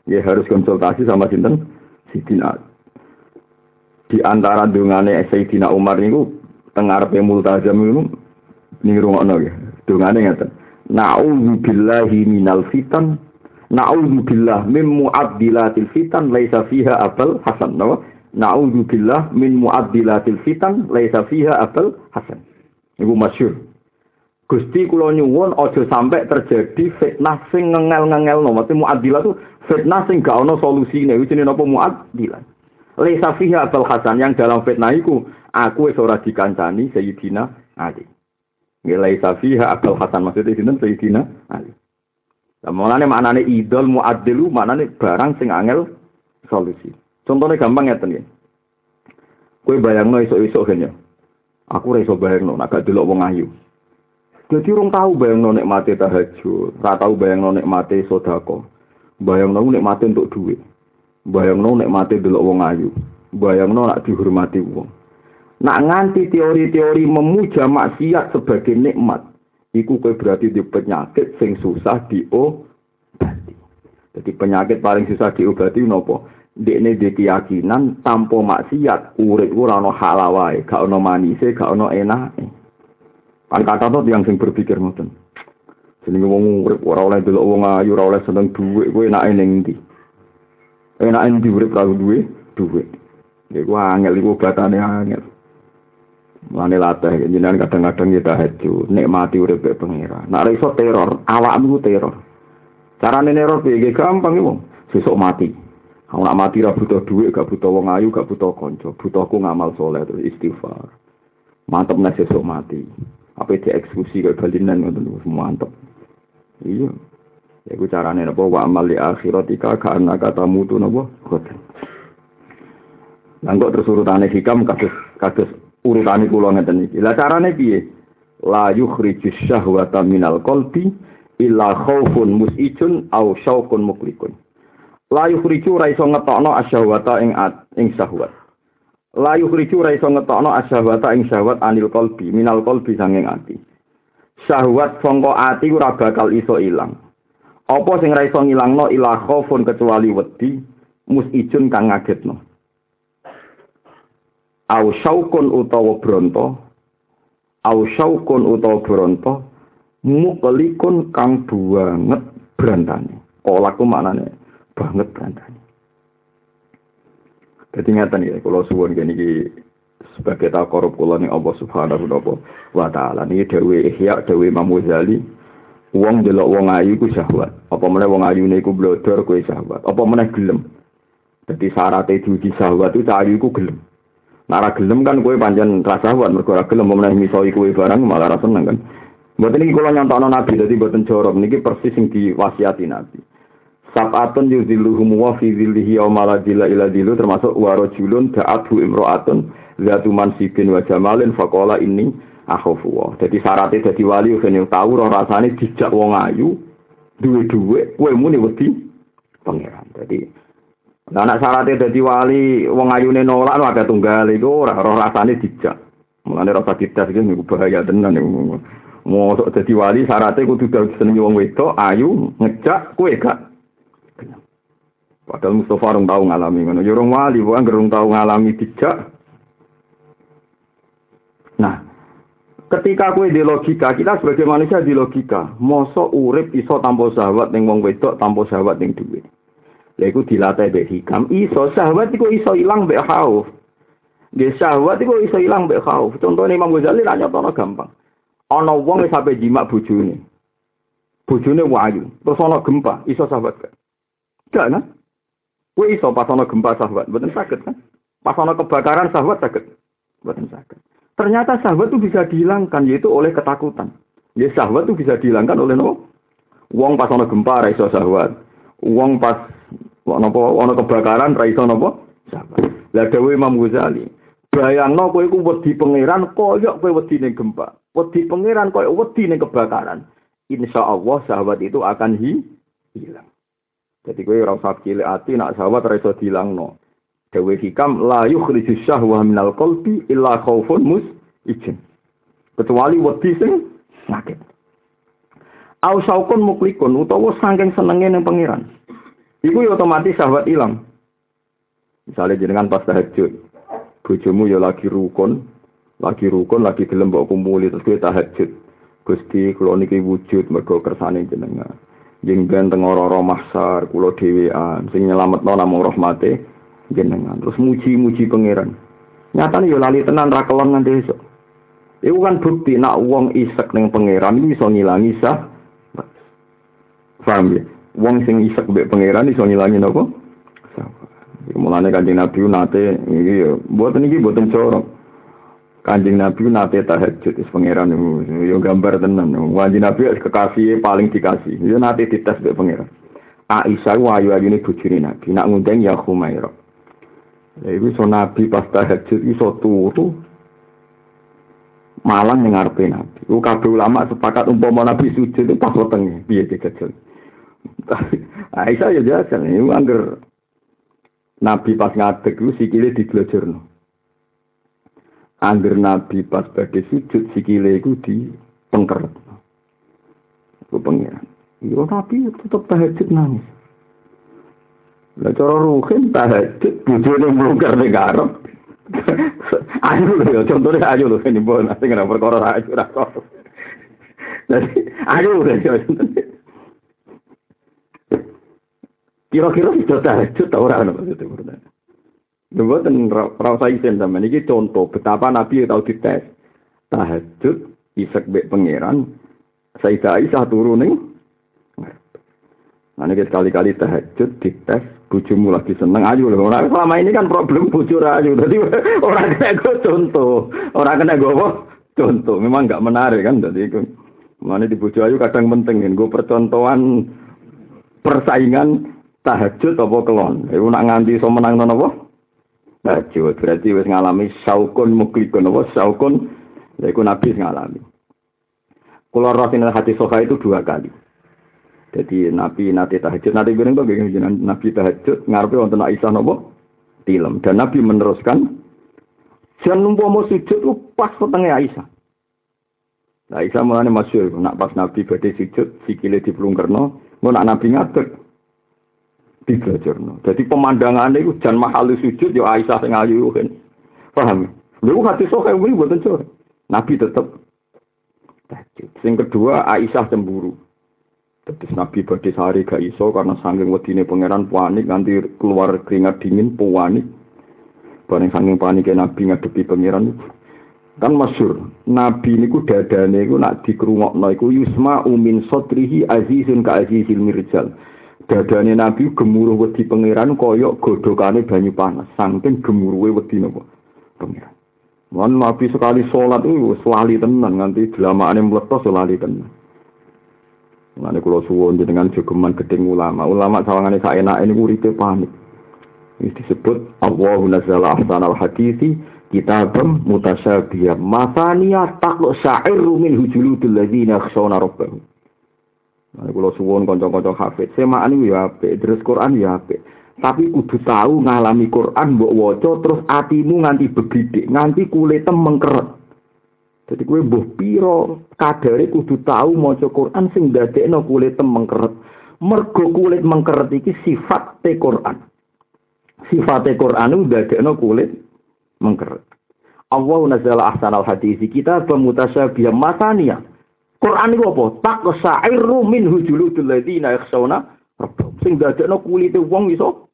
Ya harus konsultasi sama sinten? Sayyidina Ali di antara dungane Sayyidina Umar niku tengarepe multazam niku ning rungokno nggih. Dungane ngaten. Na'udzu billahi minal fitan Na'udzu billah min mu'addilatil fitan laisa fiha abal hasan. Napa? Na'udzu billah min mu'addilatil fitan laisa fiha abal hasan. Iku masyhur. Gusti kula nyuwun aja sampai terjadi fitnah sing ngengel-ngengelno. Mate mu'addilah tu fitnah sing gak ono solusine. Iku jenenge napa mu'addilah. Laisa fiha Abul Hasan yang dalam fitnah iku aku wis ora dikancani Sayyidina Ali. Nggih laisa fiha Abul Hasan maksudnya sinten Sayyidina Ali. Lah mulane idol muaddilu maknane barang sing angel solusi. Contohnya gampang ngeten ya. Kowe bayangno esuk-esuk kene. Aku ora iso bayangno nek gak delok wong ayu. Jadi orang tahu bayang nek mati tahajud, ora tahu bayang nek mati sodako, bayang nek mati untuk duit. Bayangno nek mati delok wong ayu. Bayangno nak dihormati wong. Nak nganti teori-teori memuja maksiat sebagai nikmat, iku kowe berarti di penyakit sing susah diobati. Jadi penyakit paling susah diobati nopo? Dekne di keyakinan tanpa maksiat urip ora ana halal wae, gak ana manise, gak ana enake. Kan kata yang sing berpikir ngoten. Jenenge wong urip ora oleh delok wong ayu, ora oleh seneng dhuwit, kowe enake ning ndi? enak ini diurip kalau duwe duwe ya gua angel iku batane angel Mane latih jenengan kadang-kadang kita haju nikmati urip pengira. Nak iso teror, awakmu teror. Carane teror piye gampang iku. Sesuk mati. Kalau nak mati ra butuh duit, gak butuh wong ayu, gak butuh konco. Butuhku ngamal soleh terus istighfar. Mantep nek sesuk mati. Apa eksekusi ke balinan ngoten mantep. Iya. Iku carane napa wa amal li akhiratika karena kata mutu napa khoten. Kok terus urutane hikam kados kados urutane kula ngeten iki. Lah carane piye? La yukhrijus syahwata minal qalbi illa khaufun musijun au syauqun muklikun. La yukhriju ra iso ngetokno asyahwata ing ing syahwat. La yukhriju ra iso ngetokno asyahwata ing syahwat anil qalbi minal qalbi sanging ati. Syahwat sangka ati ora bakal iso ilang. Apa sing ra iso ngilangno ila khaufun kecuali wedi musijun kang ngagetno. Au syaukun utawa bronto, au syaukun utawa bronto, mukelikun kang banget brantane. Olaku maknane banget brantane. Dadi ngaten ya, kula suwun kene iki sebagai takorup kula ning Allah Subhanahu wa taala. Niki dawuh Ihya, dawuh Imam Ghazali, Wong delok wong ayu ku syahwat. Apa meneh wong ayu niku blodor kuwi syahwat. Apa meneh gelem. Dadi syaratnya diuji syahwat itu ayu ku gelem. Nara gelem kan kowe pancen ra syahwat mergo ora gelem meneh misoi kowe barang malah ra seneng kan. Mboten iki kula nyontokno Nabi dadi mboten jorok niki persis sing diwasiati Nabi. Sab'atun yuzilluhum wa fi zillihi yawma la zilla ila zillu termasuk wa rajulun da'athu imra'atun zatu mansibin wa jamalin faqala inni akhafu wa. Dadi syaratnya dadi wali ben tau ora rasane dijak wong ayu duwe-duwe kowe muni wedi pangeran. Dadi Nah, anak syaratnya dadi wali wong ayune nolak lu ada tunggal iku ora rasane dijak. Mulane rasa dites iki niku bahaya tenan niku. Mosok dadi wali syaratnya kudu seneng wong wedok ayu ngejak kowe gak Padahal Mustafa orang tahu ngalami ngono. Ya orang wali, bukan gerung tahu ngalami dijak. Nah, ketika kue di logika, kita sebagai manusia di logika, moso urip iso tanpa sahabat ning wong wedok, tanpa sahabat ning duwe. Lha iku dilatih mbek hikam, iso sahabat iku iso ilang mbek khauf. Nggih sahabat iku iso ilang mbek khauf. Contohnya Imam Ghazali ra nyotono gampang. Ana wong wis sampe jimak bojone. Bojone wayu, terus ana gempa, iso sahabat gak? Gak kan? Kue iso pas ono gempa sahabat, betul sakit kan? Pas ono kebakaran sahabat sakit, betul sakit. Ternyata sahabat itu bisa dihilangkan yaitu oleh ketakutan. Ya sahabat itu bisa dihilangkan oleh no. Wong pas ono gempa raiso sahabat. Wong pas ono ono kebakaran raiso nopo sahabat. Lah dewi Imam Ghazali. Bayangno kowe iku wedi pangeran koyok kowe wedi ning gempa. Wedi pangeran koyok wedi ning kebakaran. Insya Allah sahabat itu akan hilang. Jadi kowe ora usah cilik ati nak sahabat ora iso dilangno. Dewe hikam la yukhriju syahwa minal qalbi illa khaufun mus izin. Kecuali wedi sing sakit. Au saukun muklikun utawa saking senenge ning pangeran. Iku ya otomatis sahabat ilang. Misalnya jenengan pas tahajud, bojomu ya lagi rukun, lagi rukun, lagi gelem mbok kumpuli terus kowe tahajud. Gusti kula niki wujud mergo kersane jenengan. Jenggan teng ora mahsar kula dhewean. Sing nyelametno namung rahmate jenengan. Terus muji-muji pangeran. Nyatane yo lali tenan ra kelon nganti esuk. Kan bukti nak wong isek ning pangeran iso ngilangi sah. Paham ya? Wong sing isek mbek pangeran iso ngilangi napa? Mulane kanjeng nabi nate iki yo mboten iki mboten corok Kanjeng Nabi nate tahajud wis pangeran yo gambar tenan. Kanjeng Nabi kekasih paling dikasih. Yo nate dites mbek pangeran. Aisyah wa ayu ayune bojone Nabi. Nak ngundang ya Khumairah. Ya iku so Nabi pas tahajud iso turu malang ning ngarepe Nabi. Ku kabeh ulama sepakat umpama Nabi sujud itu pas wetenge piye dikecil. Aisyah ya jasa nih, angger Nabi pas ngadeg ku sikile diglojerno. Angger Nabi pas badhe sujud sikile iku di pengkeret. Ku pengiran. Yo Nabi tetep tahajud nangis. Lah cara ruhin tahajud bojone mungkar ning garep. ayo lho yo contohnya ayo lho ini bon sing ora perkara ayo. Jadi ayo lho yo Kira-kira sudah tahajud ta ora ono maksudnya. Mboten ra usah isen sampean iki contoh betapa Nabi tahu dites. Tahajud isek mbek pangeran Sayyidah Aisyah turu ning Nah, ini sekali-kali tahajud dites, bujumu lagi seneng, ayo loh. Orang selama ini kan problem buju ayu, jadi orang kena gue contoh, orang kena gue contoh, memang nggak menarik kan, jadi. Mana di buju ayu kadang penting, gue percontohan persaingan tahajud apa kelon. Ibu nak nganti so menang nopo? Baju. Berarti wis ngalami saukun muklikun. Apa saukun? Yaiku Nabi ngalami. Kula rasin hati soha itu dua kali. Jadi Nabi nanti tahajud. Nanti bilang tuh Nabi tahajud ngarepe wonten Aisyah nopo tilem. Dan Nabi meneruskan numpu mau sujud itu pas petengnya Aisyah. Nah, Aisyah mulanya masyur, nak pas Nabi badai sujud, sikile di pelungkerno, mau nak Nabi ngadeg, no. Jadi pemandangan itu jan mahal sujud ya Aisyah sing ayu kan. Paham? Lha hati sok kuwi mboten. Nabi tetep tahajud. Sing kedua Aisyah cemburu. Terus Nabi badhe sehari gak iso karena saking wedine pangeran panik nganti keluar keringat dingin panik. Bareng saking paniknya Nabi ngadepi pangeran kan masyur Nabi niku dadane iku nak dikrungokno iku yusma umin sotrihi azizun ka azizil mirjal dadane nabi gemuruh wedi pangeran kaya godhokane banyu panas saking gemuruhe wedi napa pangeran Wan nabi sekali sholat itu wis lali tenan nganti delamakane mletos lali tenan Mulane kula suwun jenengan jogeman gedeng ulama. Ulama sawangane sak enak ini uripe panik. Ini disebut Allahu nazzala ahsanal hadisi kitabam mutasyabiyah masaniya taqlu sa'iru min hujuludil ladzina yakhshawna rabbahum. Mulane kula suwun kanca-kanca hafid, semaan ya apik, terus Quran ya. Tapi kudu tahu ngalami Quran mbok waca terus atimu nganti begidik, nganti kulite mengkeret. Jadi kue mbuh piro kadare kudu tahu maca Quran sing kulit mengkeret. Mergo kulit mengkeret iki sifat te Quran. Sifat te Quran ndadekno kulit mengkeret. Allah nazala ahsanal hadisi kita pemutasyabih matania. Quran itu apa? Tak sairu min hujuludul ladina yakhshawna rabbahum. Sing ndadekno kulite wong iso.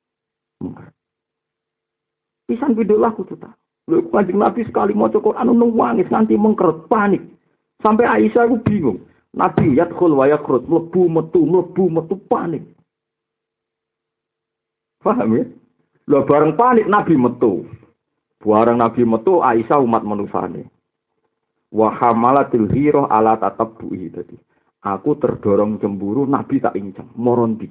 Pisan bidullah kudu tahu. Lho Kanjeng Nabi sekali maca Quran nangis nanti mengkeret panik. Sampai Aisyah aku bingung. Nabi yadkhul wa yakhrut mlebu metu mlebu metu panik. Paham ya? Lho bareng panik Nabi metu. Bareng Nabi metu Aisyah umat manusane. Wa hamalatil hiro ala tatabbu'i tadi. Aku terdorong cemburu Nabi tak incang moronti.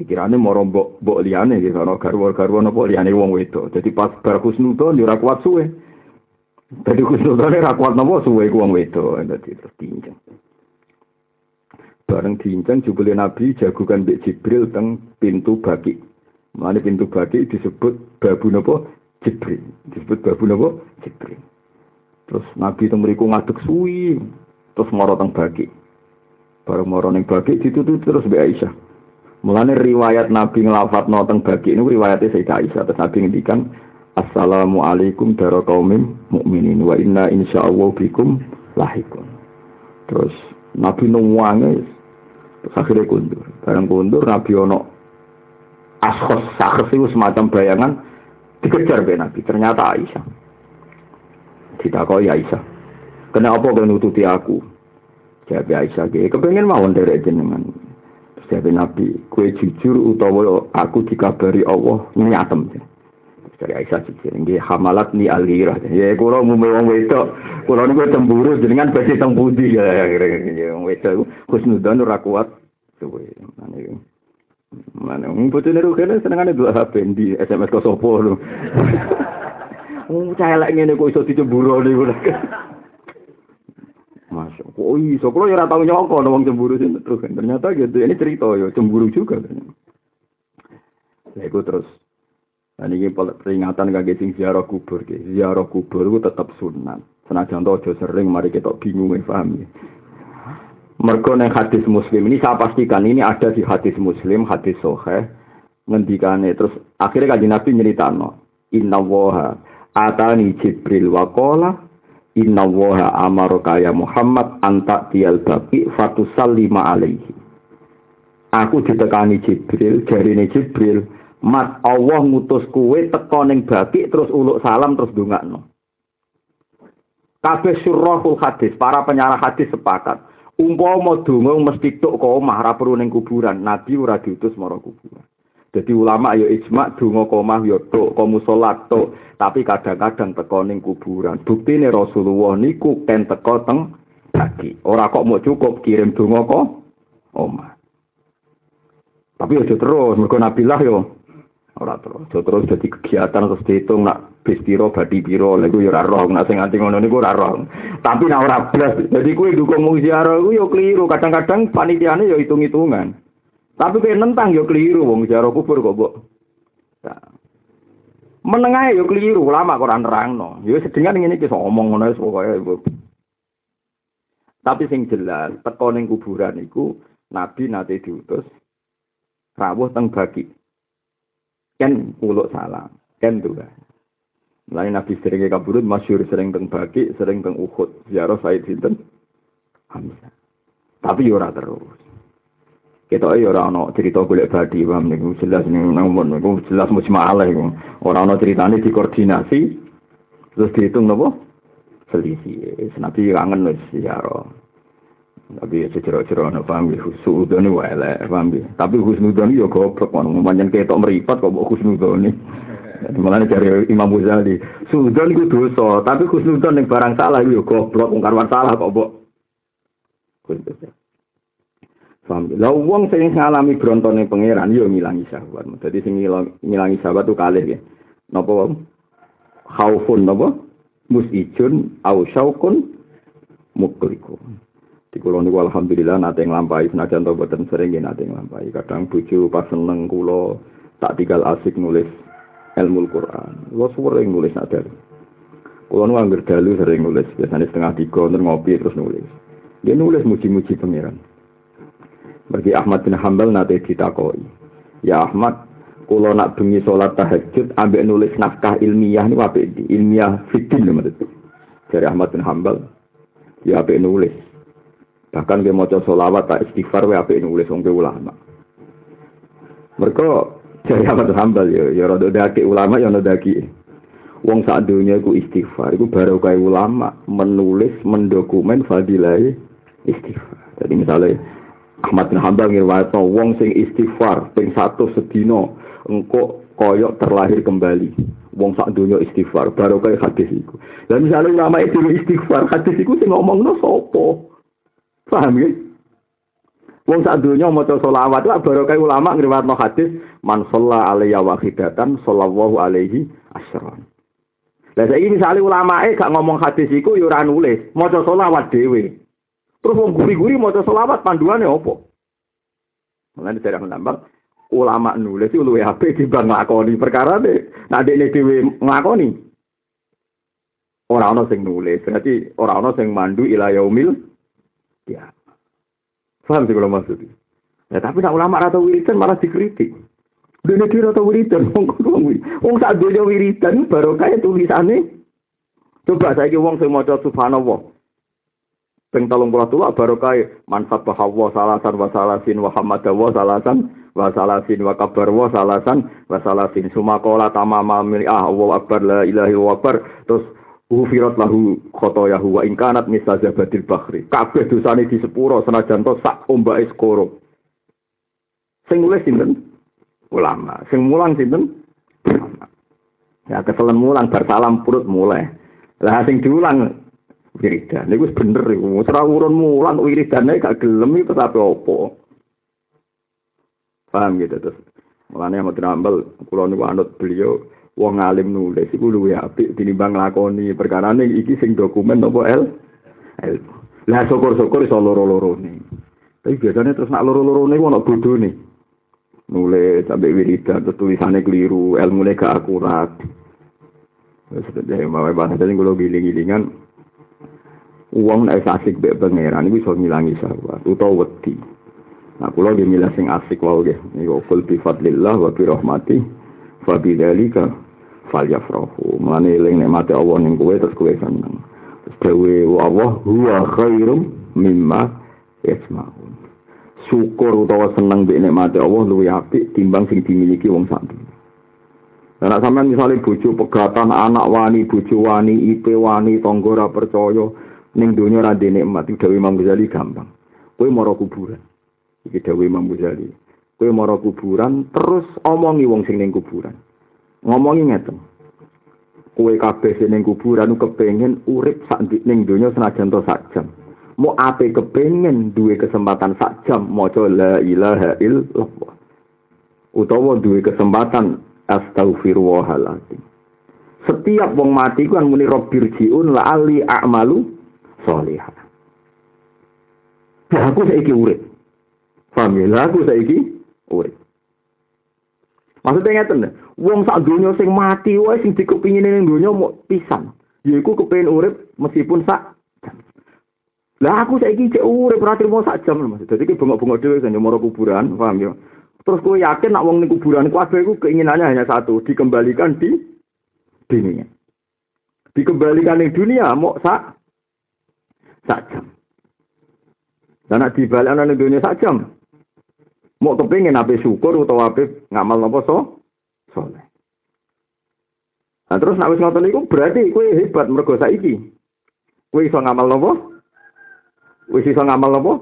Pikirane moro mbok mbok liyane gitu ana garwa-garwa napa liyane wong wedok. Dadi pas bar kusnudon yo ora kuat suwe. Dadi kusnudon ora kuat napa suwe ku wong wedok. Dadi terus diinceng. Bareng diinceng jubile Nabi jagukan Mbak Jibril teng pintu baki. Mulane pintu baki disebut babu napa? Jibril. Disebut babu napa? Jibril. Terus Nabi itu mriku ngadeg suwi. Terus moro teng baki. Bareng moro ning baki ditutup terus Mbak Aisyah. Mulane riwayat Nabi ngelafat noteng bagi ini riwayatnya Sayyidah Aisyah. Terus Nabi ngendikan Assalamualaikum daro kaumim mukminin wa inna insyaallah bikum lahikun. Terus Nabi nungwange terus akhirnya kundur. Barang kundur Nabi ono askos sakhs semacam bayangan dikejar be Nabi. Ternyata Aisyah. Ditakoi Aisyah. Kenapa kau nututi aku? Jadi Aisyah, kepengen mau dari jenengan. Jadi Nabi, kue jujur utawa aku dikabari Allah nyatem. Dari Aisyah jujur, ini hamalat ni alirah. Ya, kalau mau wong wedok, kalau niku cemburu jenengan pasti budi ya. Ya, wong wedok husnudan ora kuat. Suwe, mana bocone ru kene senengane dua HP di SMS kok sopo lho. Celek ngene kok iso dicemburu niku. Masya Allah. Oh iya, so kalau ya tahu nyoko, wong cemburu sih terus kan. Ternyata gitu, ini cerita ya, cemburu juga. Ya itu terus. Dan ini peringatan kaki sing ziarah kubur, ziarah kubur itu tetap sunnah. Senajan to aja sering, mari kita bingung, ya, paham ya. Mergo neng hadis muslim ini saya pastikan ini ada di hadis muslim, hadis soheh. Ngendikane terus akhirnya kaji nabi nyeritano. Inna woha atani jibril wakola Inna woha amaraka ya Muhammad anta tial baki fatusallima alaihi. Aku ditekani Jibril, jarine Jibril, mat Allah ngutus kue teko ning baki terus uluk salam terus dongakno. Kabeh surahul hadis, para penyarah hadis sepakat. Umpama donga mesti tok kok perlu ning kuburan, nabi ora diutus kuburan. Jadi ulama ya ijma donga komah ya tok, komu salat tok, tapi kadang-kadang teko ning kuburan. Buktine Rasulullah niku ken teko teng bagi. Ora kok mau cukup kirim donga kok omah. Tapi aja terus, mergo Nabilah yo ora terus. Aja terus dadi kegiatan terus dihitung nak bis piro badi piro lha ya ora roh nak sing ngono niku roh. Tapi nak ora blas. Jadi kuwi dukung mung ziarah kuwi yo keliru. Kadang-kadang panitiane yo hitung-hitungan. Tapi kayak nentang yo keliru wong jaro kubur kok, Mbok. Nah. Menengah yo keliru, lama kok ora nerangno. Yo sedengan ngene iki omong ngono wis pokoke. Tapi sing jelas, teko ning kuburan iku Nabi nate diutus rawuh teng bagi. Ken uluk salam, ken dua. Lain Nabi sering kaburut, masyur sering teng bagi, sering teng Uhud. Ziarah Said Sinten Hamzah. Tapi ora terus. Kita ya ora ana cerita golek badi paham? Niku jelas ning nomor niku jelas musmalah iku. Ora ana critane dikoordinasi terus dihitung napa selisih. Senapi kangen wis ya tapi secara-cara ana paham? Ya husnudon wae paham? Ya tapi husnudon yo goblok ono manjen ketok meripat kok husnudon Malah dari Imam Ghazali, Sudon itu dosa, tapi khusnudon yang barang salah itu goblok, ungkarwan salah kok, Bok. Paham? Lah wong sing ngalami brontone pangeran yo ngilangi syahwat. Dadi sing ngilangi syahwat tuh kalih ya. Napa wae? Khaufun napa? Musijun au syaukun mukliku. Di kula niku alhamdulillah nate nglampahi senajan to boten sering nate nglampahi. Kadang bojo pas seneng kula tak tinggal asik nulis ilmu Quran. Kula sering nulis ada. Kula nu angger dalu sering nulis, biasanya setengah tiga ngopi terus nulis. Dia nulis muji-muji pangeran. Bagi Ahmad bin Hambal nate ditakoi. Ya Ahmad, kalau nak bengi sholat tahajud, ambek nulis naskah ilmiah ini apa di ilmiah fikih lho Dari Ahmad bin Hambal, ya apa nulis. Bahkan dia mau sholawat tak istighfar, ya apa nulis orang ulama. Mereka dari Ahmad bin Hambal ya, ya rada daki ulama, ya rada daki. Wong saat dunia itu istighfar, itu baru kayak ulama menulis, mendokumen fadilah istighfar. Jadi misalnya Ahmad bin Hambal ngirwato wong sing istighfar ping satu sedino engko koyok terlahir kembali. Wong sak dunia istighfar baru kayak hadis iku. Misalnya ulama itu istighfar hadis iku sing ngomongno sopo. Paham ya? Wong sak dunia maca selawat lah baru kayak ulama ngriwatno hadis man shalla alayya wahidatan sallallahu alaihi asyran. Lah saiki misalnya ulama eh gak ngomong hadis iku yo ora nulis, maca selawat dhewe. Terus wong guri-guri maca selawat panduane opo? Mulane dari menambah ulama nulis itu luwih apik timbang nglakoni perkara deh. Nah dekne dhewe nglakoni. Ora ana sing nulis, berarti ora ana sing mandu ila yaumil ya. Paham sih kalau maksudnya? Ya tapi nak ulama atau wiridan malah dikritik. Dene kira atau wiridan wong kuwi. Wong sak donya wiridan baru kaya tulisane. Coba saiki wong sing maca subhanallah. Talung puluh tua baru kai manfaat bahwa salasan wa salasin wa salasan wa salasin wa kabar wa salasan wa salasin sumakola tamama mili ah wa akbar la ilahi wa akbar terus Ufirat lahu khotoyahu wa ingkanat misal zabatil bakhri. Kabeh dosane di sepuro senajan to sak ombake skoro. Sing nulis sinten? Ulama. Sing mulang sinten? Ya keselen mulang bar salam purut mulai. Lah sing diulang wiridan. Niku wis bener iku. Ora urun mulan wiridane gak gelem iku tapi opo. Paham gitu terus. Mulane mau Ambal kula niku anut beliau wong alim nulis iku luwih apik tinimbang lakoni perkarane iki sing dokumen apa el el lah syukur-syukur iso loro-lorone tapi biasanya terus nak loro-lorone ku ana bodone nulis sampai wiridan terus tulisannya keliru ilmu gak akurat Wis dadi mau bahasa tadi kalau giling-gilingan Uang nek asik mbek pangeran iku iso ngilangi syahwat utawa wedi. Nah kula nggih milih sing asik wae nggih. Niku kul bi fadlillah wa bi rahmati fa dzalika falyafrahu. Mane eling nikmate Allah ning kowe terus kowe seneng. Terus dewe Allah huwa khairum mimma yasmaun. Syukur utawa seneng mbek nikmate Allah luwih apik timbang sing dimiliki wong sak Nah, sampean misalnya bojo pegatan, anak wani, bojo wani, ipe wani, tonggora percaya, ning donya ra nikmat iki Imam Ghazali gampang. Kowe mara kuburan. Iki dawuh Imam Ghazali. Kowe mara kuburan terus omongi wong sing ning kuburan. Ngomongi ngeten. Kowe kabeh sing ning kuburan kepengin urip sak ning donya senajan to sak jam. Mau ape kepengin duwe kesempatan sak jam maca la ilaha illallah. Utawa duwe kesempatan astaghfirullahaladzim. Setiap wong mati kan muni robbirjiun la ali a'malu solihah. Nah, aku saiki urip. Paham ya? Lah aku saiki urip. Maksudnya ngeten, wong sak donya sing mati wae sing dikepingin ning donya mau pisan. Yaiku kepengin urip meskipun sak Lah aku saiki cek urip ora mau sak jam Mas. Dadi ki bengok-bengok dhewe kan moro kuburan, paham ya? Terus kowe yakin nak wong ning kuburan kabeh iku keinginannya hanya satu, dikembalikan di dunia. Dikembalikan di dunia mau sak sak jam. Dan di balik anak dunia sak jam. Mau kepingin apa syukur atau apa ngamal nopo so soleh. Nah terus nak wis ngoten iku berarti kue hebat mergo saiki. Kue iso ngamal nopo? Wis iso ngamal nopo?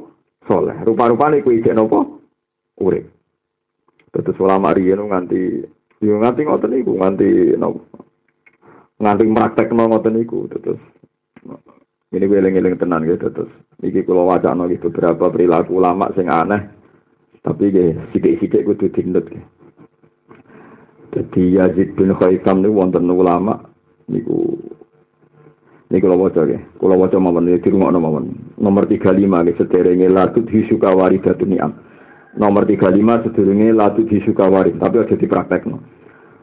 Soleh. Rupa-rupane kue ijek nopo? Urip. Terus ulama riyen nganti yo nganti ngoten iku nganti nopo? Nganti praktek ngoten iku terus ini gue eling-eling tenan gitu terus. Iki kalau wajah gitu beberapa perilaku ulama sing aneh. Tapi nggih sithik-sithik kudu dinut. Jadi Yazid bin Khaisam niku wonten ulama niku Ini kalau wajah ya, kalau wajah mawon ini di rumah mawon. Nomor 35 nih, sederenge latut hisuka waridatu ni'am. Nomor 35 sederenge latut hisuka warid, tapi aja dipraktek no.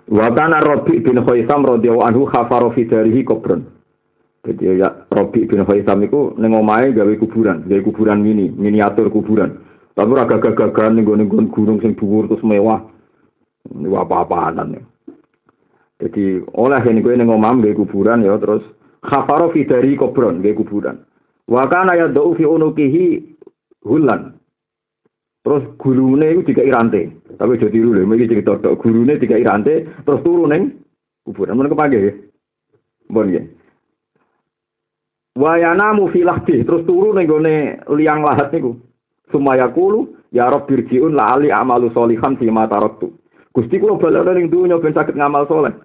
Wakana Robi bin Khaisam radhiyallahu anhu khafaro fi darihi. Jadi ya Robi bin Khaisam itu nengomai gawe kuburan, gawe kuburan mini, miniatur kuburan. Tapi ora gagah-gagahan ning gunung sing dhuwur terus mewah. Ini apa-apaan. Jadi oleh ini gue nengomam gawe kuburan ya terus khafaro fi dari kubron gawe kuburan. Wa kana yad'u fi unukihi hulan. Terus gurune iku dikai rantai. Tapi aja tiru lho, iki cerita tok gurune dikai rantai terus turu ning kuburan. Mun kepake ya. Mbon ya. Wa yanamu fi lahdi terus turu ning liang lahat niku. Sumaya kulu ya rob birjiun la ali amalu solihan fi ma taraktu. Gusti kula balik ning dunya ben saged ngamal soleh.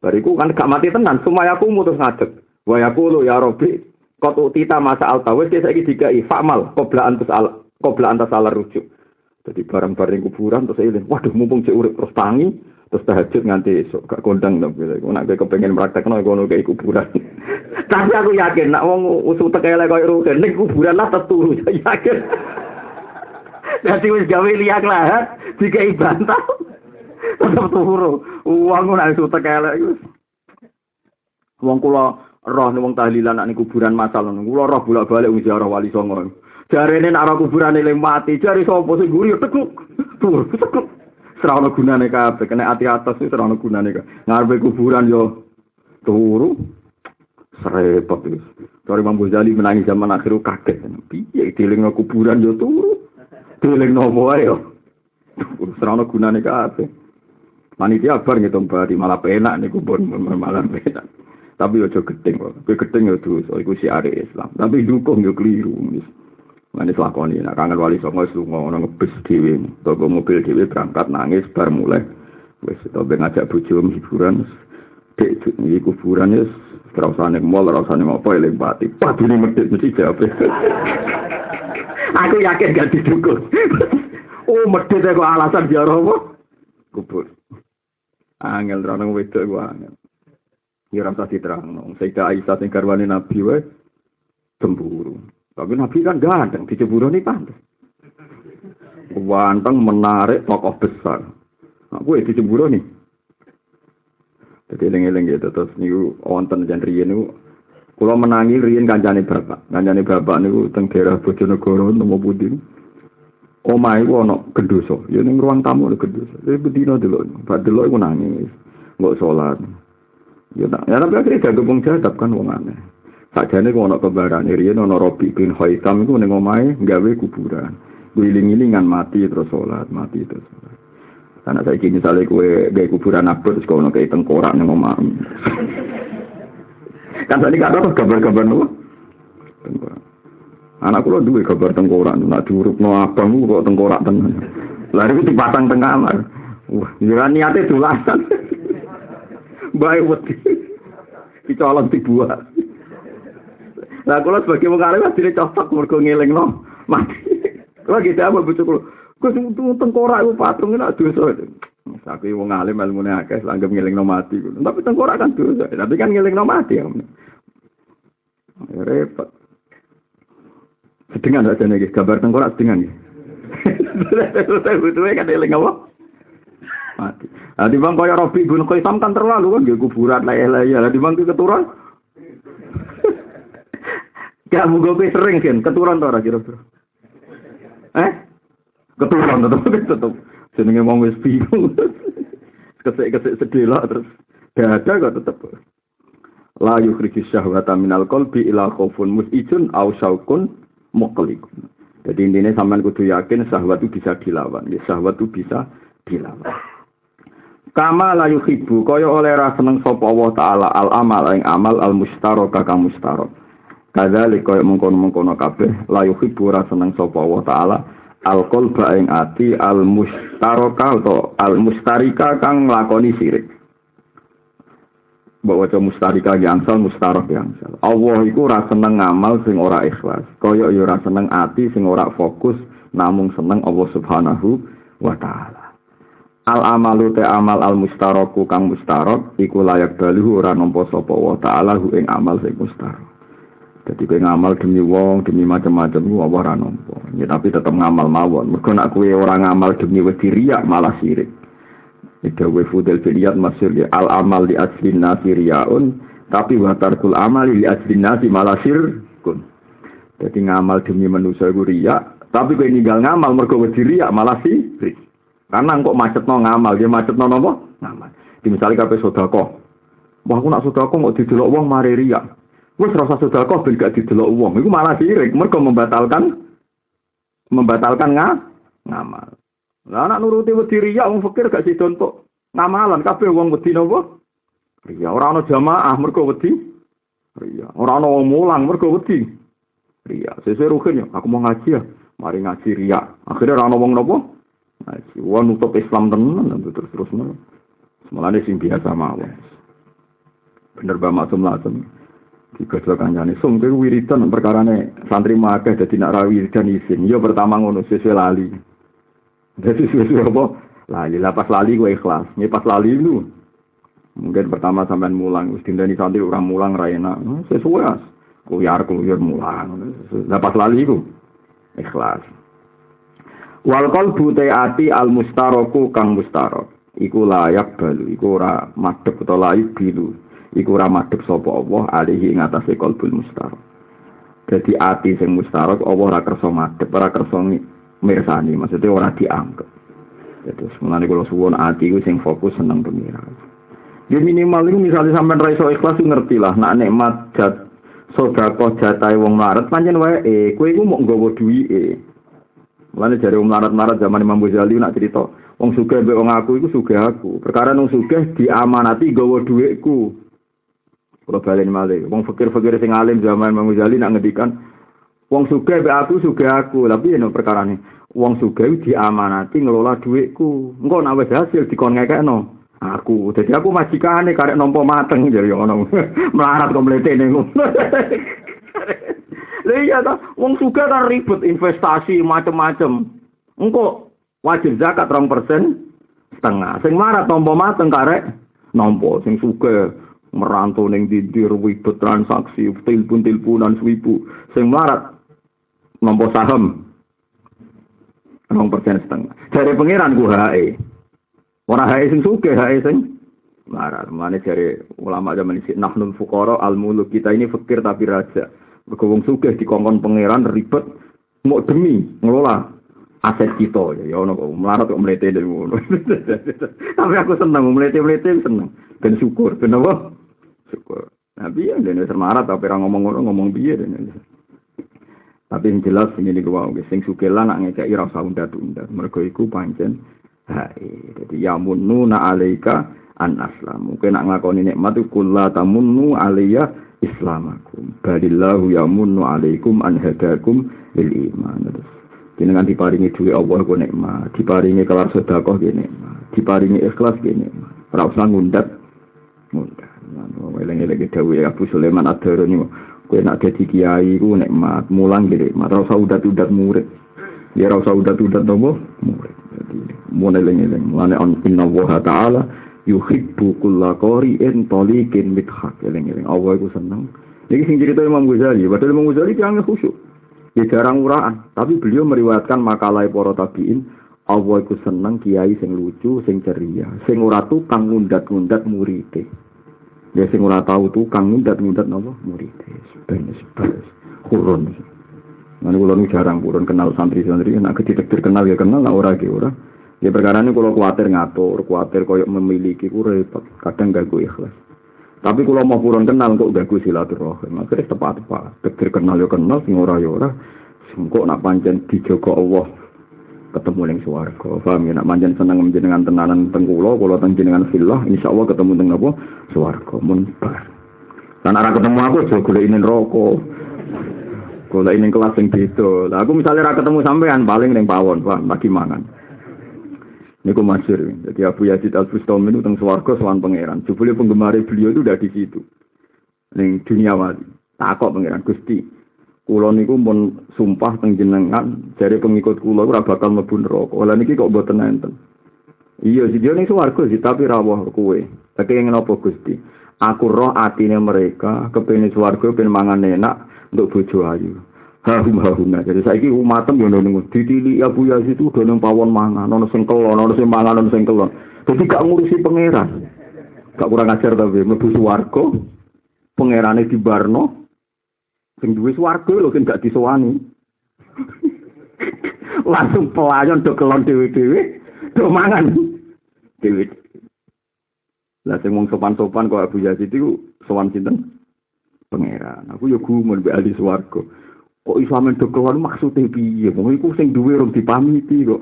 Bariku kan gak mati tenan, semua aku mutus ngadeg. Wa yaqulu ya Rabbi, qad utita masa al tawis saiki dikai famal qabla antus al qabla antas al rujuk. Jadi barang-barang kuburan terus eling, waduh mumpung cek urip terus tangi, terus tahajud nganti esok gak kondang dong gitu. Nek kowe kepengin praktekno ngono kayak kuburan. Tapi aku yakin nak wong usul tekele koyo rugen ning kuburan lah teturu yakin. Dadi wis gawe liak lah, dikai bantal. tetep turu. Wong nek sutek elek iku. Wong kula roh wong tahlilan nek kuburan masal ngono. Kula roh bolak-balik wong ziarah wali songo. Jarene nek ora kuburan eling mati, jare sapa sing guri tekuk. Turu tekuk. Ora ono gunane kabeh, kena ati atas wis ora ono gunane. Ngarepe kuburan yo turu. Serepot wis. Dari Imam Ghazali menangis zaman akhir kaget. Piye dieling kuburan yo turu. Dieling nopo ae yo. Ora ono gunane kabeh. Panitia bar ngitung bari malah penak niku pun malah penak. Tapi ojo gedeng kok. Kowe gedeng ya dosa iku siare Islam. Tapi dukung yo keliru. Manis lakoni nak kangen wali songo lunga ana ngebis dhewe. Toko mobil dhewe berangkat nangis bar mulai. Wis to ben ngajak bojo hiburan. Dek iki kuburan ya ning mall ora usah ning apa eling pati. Padune medhit mesti jawab. Aku yakin gak didukung. oh medhit kok alasan biar apa? Kubur. Angel terang wedok gua angel. Ya ora usah diterangno. Sayyidah Aisyah sing garwane Nabi wae cemburu. Tapi Nabi kan ganteng, dicemburu nih pantes. Ganteng menarik tokoh besar. Nah, gue dicemburu nih. Jadi eling-eling gitu terus niku wonten jan riyen niku kula menangi riyen kancane bapak. Kancane bapak niku teng daerah Bojonegoro nemu pundi. omahe ku ana gendosa ya ning ruang tamu ana gendosa jadi bedino delok bak delok iku nangis nggak sholat ya tak ya tapi akhirnya gak gabung jadab kan wong aneh sakjane ku ana kebaran riyen ana Robi bin Haitham iku ning omahe gawe kuburan guling-gilingan mati terus sholat mati terus karena saya kini misalnya kue gaya kuburan abad terus kau kayak tengkorak nih omah kan tadi kata tuh kabar-kabar nih tengkorak Anak kula duwe gambar tengkorak, nak diurupno abang kok tengkorak tenan. Lah iku dipasang teng kamar. Wah, ya niate dolasan. Bae wedi. Dicolong dibuat. Lah kula sebagai wong alim asline cocok mergo ngelingno mati. Kula gitu apa bojo kula. Gus tengkorak iku patung nek dosa. Sapi wong alim ilmune akeh langgep ngelingno mati. Tapi tengkorak kan dosa. Tapi kan ngelingno mati. Ya repot. Sedengan saja nih, gambar tengkorak sedengan ya. Butuhnya kan eling apa? Mati. Nah, di bang kaya Robi bin Qaisam kan terlalu kan, dia kuburan lah lah ya. Di bang keturun. Gak mau gue sering kan, keturun tuh orang kira-kira. Eh? Keturun tetap tetap. Jenenge mau wis bingung. Kesek-kesek sedih lah terus. Dada kok tetap. La yukhrijus syahwata minal qalbi ila khaufun musijun aw syaukun muklik. Jadi intinya sampean kudu yakin syahwat itu bisa dilawan. Ya syahwat itu bisa dilawan. Kama la yuhibbu kaya oleh ra seneng sapa Allah taala al amal ing amal al mustaraka ka mustarok. Kadzalik kaya mengkono-mengkono kabeh la yuhibbu ra seneng sapa Allah taala al qalba ing ati al mustaraka atau al mustarika kang nglakoni sirik. Mbok waca mustarika yangsal mustarok yangsal. Allah iku ora seneng sing ora ikhlas. Kaya ya ora seneng ati sing ora fokus namung seneng Allah Subhanahu wa taala. Al amalu te amal al mustaroku kang mustarok iku layak baluhu ora nampa sapa wa taala ing amal sing mustarok. Jadi kowe ngamal demi wong, demi macam-macam apa ora nampa. Ya tapi tetep ngamal mawon. Mergo nek kowe ora ngamal demi riya malah sirik. Dawe fudel filiyat masyur ya. Al amal di aslin nasi riyaun. Tapi watarkul amal di aslin nasi malasir kun. Jadi ngamal demi manusia itu riak. Tapi kau ninggal ngamal wedi riak malah sirik. Karena kok macet no ngamal. Dia macet no nopo ngamal. Di misalnya kape sodako. Wah aku nak sodako mau didelok uang mari. Wes rasa sodako ben gak didelok uang. Itu malah sirik. Mergo membatalkan membatalkan nga, ngamal. Lah anak nuruti wedi riya wong fakir gak sida entuk ngamalan kabeh wong wedi napa? Riya ora ana jamaah mergo wedi riya. Ora ana wong mulang mergo wedi riya. Sesuk rugen ya aku mau ngaji ya. Mari ngaji riya. Akhirnya ora ana wong napa? Ngaji. Wong nutup Islam tenan terus terus. Mulane sing biasa mawon. Bener Mbak Maksum Lasem. Digodhog kancane, "Sum kowe wiridan perkarane santri makeh dadi nak ra wiridan isin." Ya pertama ngono sesuai lali. Jadi sesuai apa? Lali, lah pas lali gue ikhlas. Ini pas lali itu. Mungkin pertama sampean mulang, wis dindani santri orang mulang ra enak. Hmm, sesuai as. Kuyar kuyar mulang. Lah pas lali itu ikhlas. Wal qalbu ati al mustaroku kang mustarok. Iku layak balu, iku ora madhep utawa layak bilu. Iku ora madhep sapa Allah alihi ing atase qalbul mustarok. Jadi ati sing mustarok Allah ora kersa madhep, ora kersa mirsani maksudnya orang dianggap jadi sebenarnya kalau suwon hati itu sing fokus seneng pengira ya minimal itu misalnya sampai raiso ikhlas ngerti lah nak nikmat jat sodako jatai wong maret panjen wae eh kue itu mau nggawa duwi eh Mulane jare wong marat-marat zaman Imam Ghazali nak cerita, wong sugih mbek wong aku iku sugih aku. Perkara wong sugih diamanati gawa dhuwitku. Kalau balen malih, wong fakir-fakir sing alim zaman Imam Ghazali nak ngedikan Wong suge be aku suge aku, tapi ya perkara nih. Wong suge diamanati ngelola duitku. Engko nak wis hasil dikon ngekekno. Aku, jadi aku majikane karek nompo mateng jadi ngono. Melarat mletene ngono. Lha iya ta, wong suge kan ribet investasi macem-macem. Engko wajib zakat rong persen setengah. Sing marat mateng karek nompo sing suge merantau ning dindir ribet transaksi telepon-teleponan swibu. Sing marat nompo saham. Rong persen setengah. Dari pangeran ku hae. Orang hae sing suke hae sing marah mana dari ulama zaman ini nahnul fukoro al muluk kita ini fakir tapi raja. Berkebung suke di kongkon pangeran ribet. Mau demi ngelola aset kita. Ya ono melarat kok melete dari ngono. Tapi aku seneng melete melete seneng. Dan syukur. Kenapa syukur tapi yang dia semarat tapi orang ngomong ngomong ngomong biar tapi yang jelas ini di gua sing sukela nak ngekei rasa undat-undat. Mereka iku pancen hae. Jadi ya mununa alaika an aslam. Mungkin nak ngakoni nikmat kula tamunnu alaiya islamakum. Balillahu yamunnu alaikum an hadakum lil iman. Terus dengan diparingi duit Allah ku nikmat, diparingi kelar sedekah ki nikmat, diparingi ikhlas ki nikmat. Ora usah ngundat. Ngundat. Eleng-eleng dawuh Abu Sulaiman Ad-Darani Kue nak jadi kiai ku nikmat, mulang gede, mat rasa udat-udat murid. Ya rasa udat-udat nopo murid. Jadi mulai lengi-lengi. Mulai on inna wa ta'ala yuhibbu kulla qari'in tolikin mithak. Lengi-lengi. Allah itu senang. Ini sing cerita Imam Ghazali. Padahal Imam Ghazali dia khusyuk. Ya jarang uraan. Tapi beliau meriwayatkan makalah para tabiin. Allah itu senang kiai sing lucu, sing ceria. Sing ora tukang ngundat-ngundat muridé. Ya sing ora tahu tukang ngundat-ngundat napa murid. Ben sebes kurun. Nanti kalau nu jarang kurun kenal santri-santri, nak ketik kenal ya kenal, nak ora ge ora. Ya perkara ini kalau kuatir ngatur, kuatir koyok memiliki ku repot, kadang gak gue ikhlas. Tapi kalau mau kurun kenal kok gak gue silaturahim, akhirnya tepat-tepat. Tekir kenal ya kenal, sing ora ya ora. Sing kok nak pancen dijogo Allah ketemu ning swarga. Paham ya nak manjen seneng menjenengan tenanan teng kula, kula teng jenengan fillah, insyaallah ketemu teng apa? Swarga mun bar. Lan ora ketemu aku aja golek ini rokok. Golek ini kelas sing beda. Lah aku misalnya ora ketemu sampean paling ning pawon, Pak, bagi mangan. Niku masyur. Jadi Abu Yazid Al Bustami itu tentang swarga soal pangeran. Jebule penggemar beliau itu udah di situ. Ning dunia wali. Takok pangeran Gusti. Kulo niku pun sumpah teng jenengan dari pengikut kulo ora bakal mlebu neraka. Lah niki kok mboten enten. Iya sih dia ning swarga sih tapi rawuh kowe. Tapi yang apa Gusti? Aku roh atine mereka kepengin swarga pengen mangan enak untuk bojo ayu. Hahum hahuna. Jadi saiki umatem yo nang ditili Abu Yazid itu udah pawon mangan, ono sing kelon, ono sing mangan, ono sing kelon. Jadi gak ngurusi pangeran. Gak kurang ajar tapi mlebu swarga. Pangerane Sing duwe swarga lho sing gak disowani. Langsung pelayan do kelon dhewe-dhewe, do mangan. Dhewe. Lah sing wong sopan-sopan kok Abu Yazid itu sowan sinten? Pangeran. Aku yo gumun mbek ahli swarga. Kok iso amen do kelon maksude piye? Wong iku sing duwe rong dipamiti kok.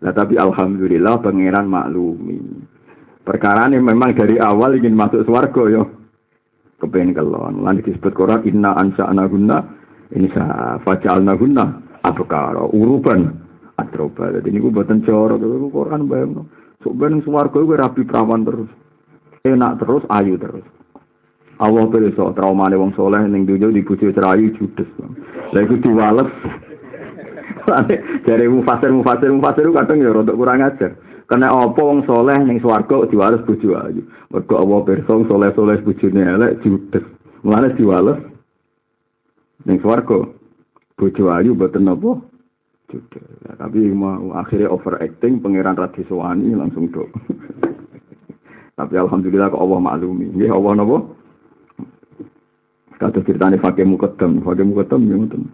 Nah tapi alhamdulillah pangeran maklumi. Perkara ini memang dari awal ingin masuk swarga yo kepengen kelon. Lan disebut Quran inna ansa'na gunna insa faja'alna gunna abkara uruban atroba. Jadi gue buatan coro, gue Quran bayang. Sok ben swarga gue rapi perawan terus. Enak terus, ayu terus. Allah trauma wong soleh ning dunya dibujuk cerayu judes. Lah iku diwales. Dari mufasir mufasir mufasir kadang ya rodok kurang ajar. Karena apa wong soleh ning swarga diwales bojo ayu. Mergo Allah pirsa soleh-soleh bojone elek judes. Mulane diwales ning swarga bojo ayu mboten napa judes. Ya, tapi mau akhirnya overacting pangeran Radiswani langsung do. tapi alhamdulillah kok Allah maklumi. Nggih Allah napa? Kata ceritanya fakir mukaddam, fakir mukaddam ya ngoten.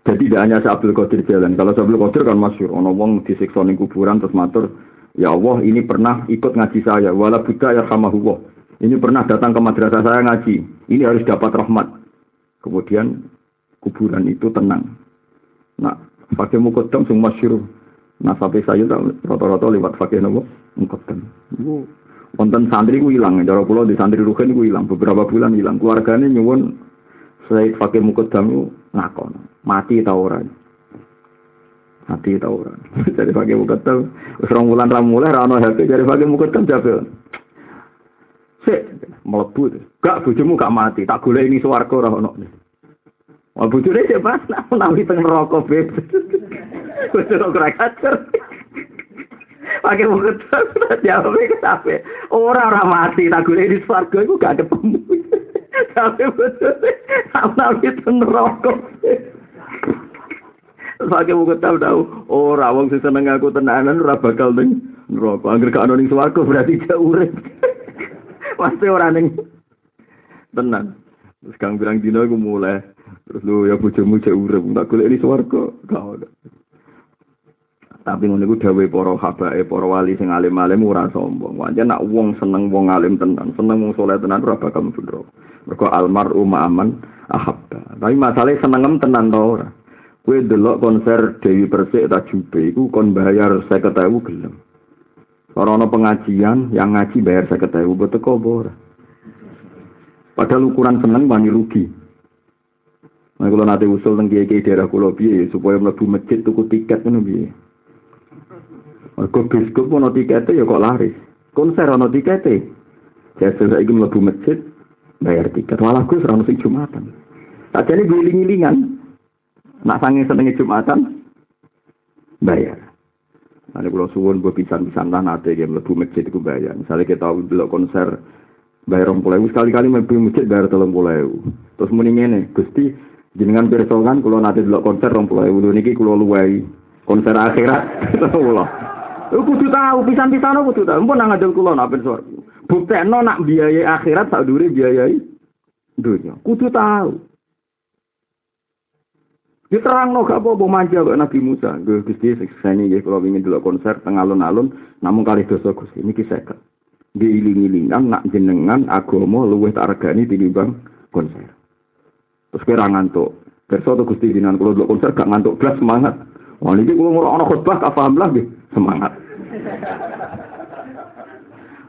Jadi tidak hanya Abdul Qadir jalan. Kalau Abdul Qadir kan masyur. Ono wong disiksa ning kuburan terus matur, "Ya Allah, ini pernah ikut ngaji saya. Wala buddha ya Allah. Ini pernah datang ke madrasah saya ngaji. Ini harus dapat rahmat." Kemudian kuburan itu tenang. Nah, fakir mukaddam sing masyur. Nah, sampai saya rata-rata lewat fakir nopo mukaddam. Iku wonten santri ku ilang, cara kula di santri ruhen ku ilang, beberapa bulan ilang. Keluargane nyuwun saya fakir mukaddam itu ngakon mati ta ora mati ta ora jadi pakai mukaddam wis rong wulan ra mulai ra ono HP. Jadi pakai mukaddam jabe sik mlebu gak bojomu gak mati. Tak golek ini swarga ora ono Wah bojone sik pas nak nawi teng neraka beb. Wis ora kacer pakai mukaddam jawab ke sampe. Ora ora mati tak golek ini swarga iku gak ketemu tapi betul nawi teng neraka Pakai buku tahu tahu. Oh, rawang sih seneng aku tenanan ora bakal ning neraka. Angger gak ono ning berarti gak urip. Pasti ora ning tenan. Terus kang bilang dino aku mulai. Terus lu ya bojomu cek urip tak golek di swarga gak ono. Tapi ngono iku dawuhe para habae, para wali sing alim-alim ora sombong. Wajan nak wong seneng wong alim tenan, seneng wong saleh tenan ora bakal neraka. Mergo almaru ma'aman ahabba. Tapi masalahnya senengem tenan to ora. Kue delok konser Dewi Persik tak jube, iku kon bayar saya ketahui gelem. Orang pengajian yang ngaji bayar saya ketahui, betul kok bor. Padahal ukuran seneng bani rugi. Nah, kalau nanti usul tentang kiai daerah kulo supaya melebu masjid tuku tiket kan biye. Mergo biskup pun tiketnya ya kok laris. Konser. Jadi saya ingin melebu masjid bayar tiket. Walau gue serang sing jumatan. Tak jadi giling-gilingan. Nak sange senenge Jumatan bayar. Nanti kalau suwun gue pisan-pisan lah nanti game lebu masjid itu bayar. Misalnya kita belok konser bayar rong pulau sekali-kali mlebu masjid bayar telung pulau. Terus muni ngene, Gusti jenengan pirsa kan kalau nanti belok konser rong pulau dulu niki kalau luwai konser akhirat kula. Lu kudu tahu pisan-pisan kudu tahu. Mpun nang ngajeng kula nak pirsa. Buktekno nak biayai akhirat sak dure biayai dunia. Kudu tahu. Diterang no gak apa-apa manja kok Nabi Musa. Gue gusti sekseni ya kalau ingin dulu konser tengah alun-alun, namun kali dosa gusti ini kisah Diiling-ilingan nak jenengan agama luwih tak regani tinimbang konser. Terus kira ngantuk. Perso tuh gusti jinan kalau dulu konser gak ngantuk belas semangat. Wah ini kalau ngurang khutbah gak paham lagi semangat.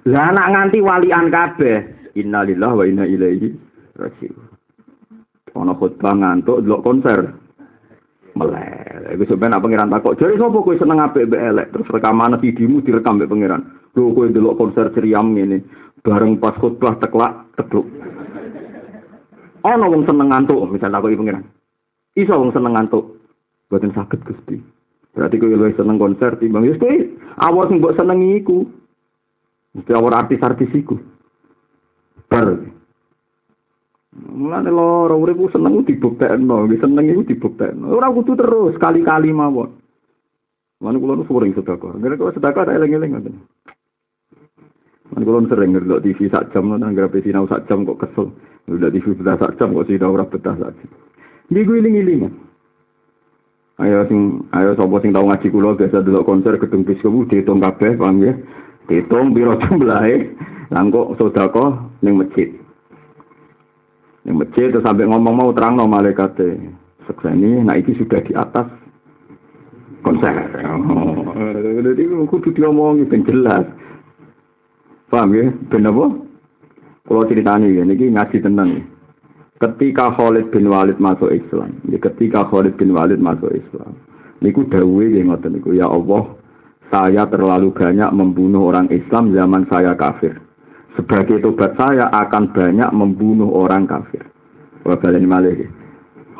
Lah anak nganti walian kabeh. Innalillah wa inna ilaihi rajiun. Ono khutbah ngantuk delok konser meleleh Iku sebenarnya pangeran takok, jadi sapa kowe seneng apik mbek elek? Terus rekaman videomu direkam mbek pangeran. Lho kowe delok konser ceriam ngene, bareng pas khutbah teklak tekluk. Ana wong seneng ngantuk, misal takoki pangeran. Iso wong seneng ngantuk. Boten saged Gusti. Berarti kowe luwih seneng konser timbang wis kowe awor sing mbok senengi iku. Mesti awor artis-artis iku. Bar. Mulane loro uripku seneng dibuktekno, seneng iku dibuktekno. Ora kudu terus kali-kali mawon. Mana kulo nu sering sedekah. Gara kalau sedekah tak eling-eling ngoten. Mana kulo sering ngerti TV sak jam nang gara sinau sak jam kok kesel. Ngerti TV betah sak jam kok sinau ora betah sak jam. Minggu iling-iling. Ayo sing ayo sapa sing tau ngaji kula biasa delok konser gedung biskop dihitung kabeh paham ya. Dihitung piro jumlahe. Lah kok sedekah ning masjid. Yang masjid terus sampai ngomong mau terang no malaikat sekseni, nah ini sudah di atas konser. Oh, jadi kudu diomongin ben jelas. Paham ya? Ben apa? Kalau ceritanya ya, ini ngaji tenan. Ketika Khalid bin Walid masuk Islam, ya ketika Khalid bin Walid masuk Islam, niku dawe ya ngoten niku ya Allah, saya terlalu banyak membunuh orang Islam zaman saya kafir sebagai tobat saya akan banyak membunuh orang kafir. Wah, ini malih.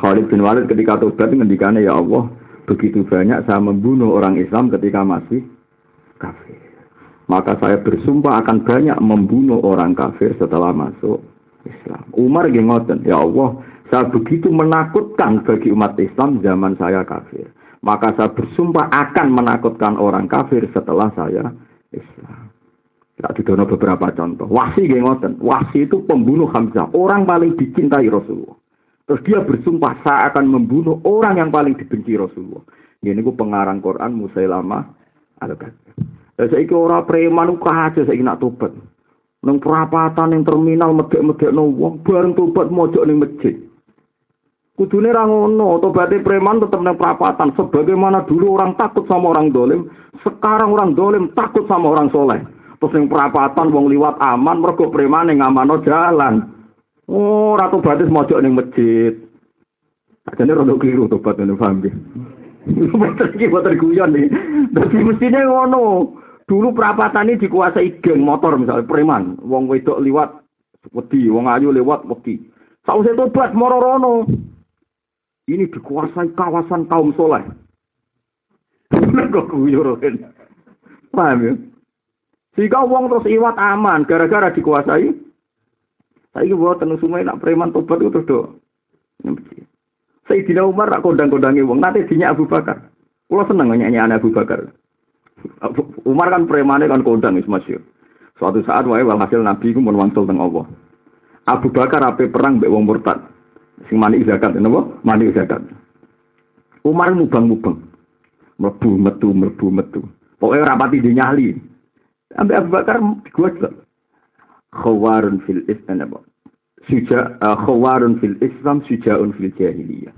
Khalid bin Walid ketika tobat ngendikane ya Allah, begitu banyak saya membunuh orang Islam ketika masih kafir. Maka saya bersumpah akan banyak membunuh orang kafir setelah masuk Islam. Umar ngoten, ya Allah, saya begitu menakutkan bagi umat Islam zaman saya kafir. Maka saya bersumpah akan menakutkan orang kafir setelah saya Islam. Tak didono beberapa contoh. Wasi gak ngoten. Wasi itu pembunuh Hamzah. Orang paling dicintai Rasulullah. Terus dia bersumpah saya akan membunuh orang yang paling dibenci Rasulullah. Ini ku pengarang Quran Musailamah al-Kadzab. Saya iki ora preman ku aja saya nak tobat. Nang perapatan yang terminal medek-medek no wong bareng tobat mojok ning masjid. Kudune ra ngono, tobaté preman tetep nang perapatan sebagaimana dulu orang takut sama orang dolim, sekarang orang dolim takut sama orang soleh. Terus yang perapatan wong liwat aman mergo preman yang ngamano jalan. Oh, ratu batis mojok ning masjid. Ajane rodo keliru tobat ini paham nggih. Boten iki boten guyon nih. Dadi mestine ngono. Dulu perapatan ini dikuasai geng motor misalnya preman, wong wedok liwat wedi, wong ayu lewat wedi. Sausé tobat moro Ini dikuasai kawasan kaum soleh. Kok guyon. Paham ya? Jika wong terus iwat aman gara-gara dikuasai. Saiki buat tenung sungai nak preman tobat itu terus do. Sayyidina Umar nak kondang-kondangi wong nanti dinya Abu Bakar. Kulo seneng nyanyi anak Abu Bakar. Umar kan premane kan kondang wis masyhur. Suatu saat wae walhasil Nabi ku mun wangsul teng Allah. Abu Bakar ape perang mbek wong murtad. Sing mani zakat napa? Mani zakat. Umar mubang-mubang. Mlebu metu mlebu metu. Pokoke rapati dinyali. Sampai Abu Bakar digosok. Khawarun fil Islam? Suja uh, khawarun fil Islam sujaun fil jahiliyah.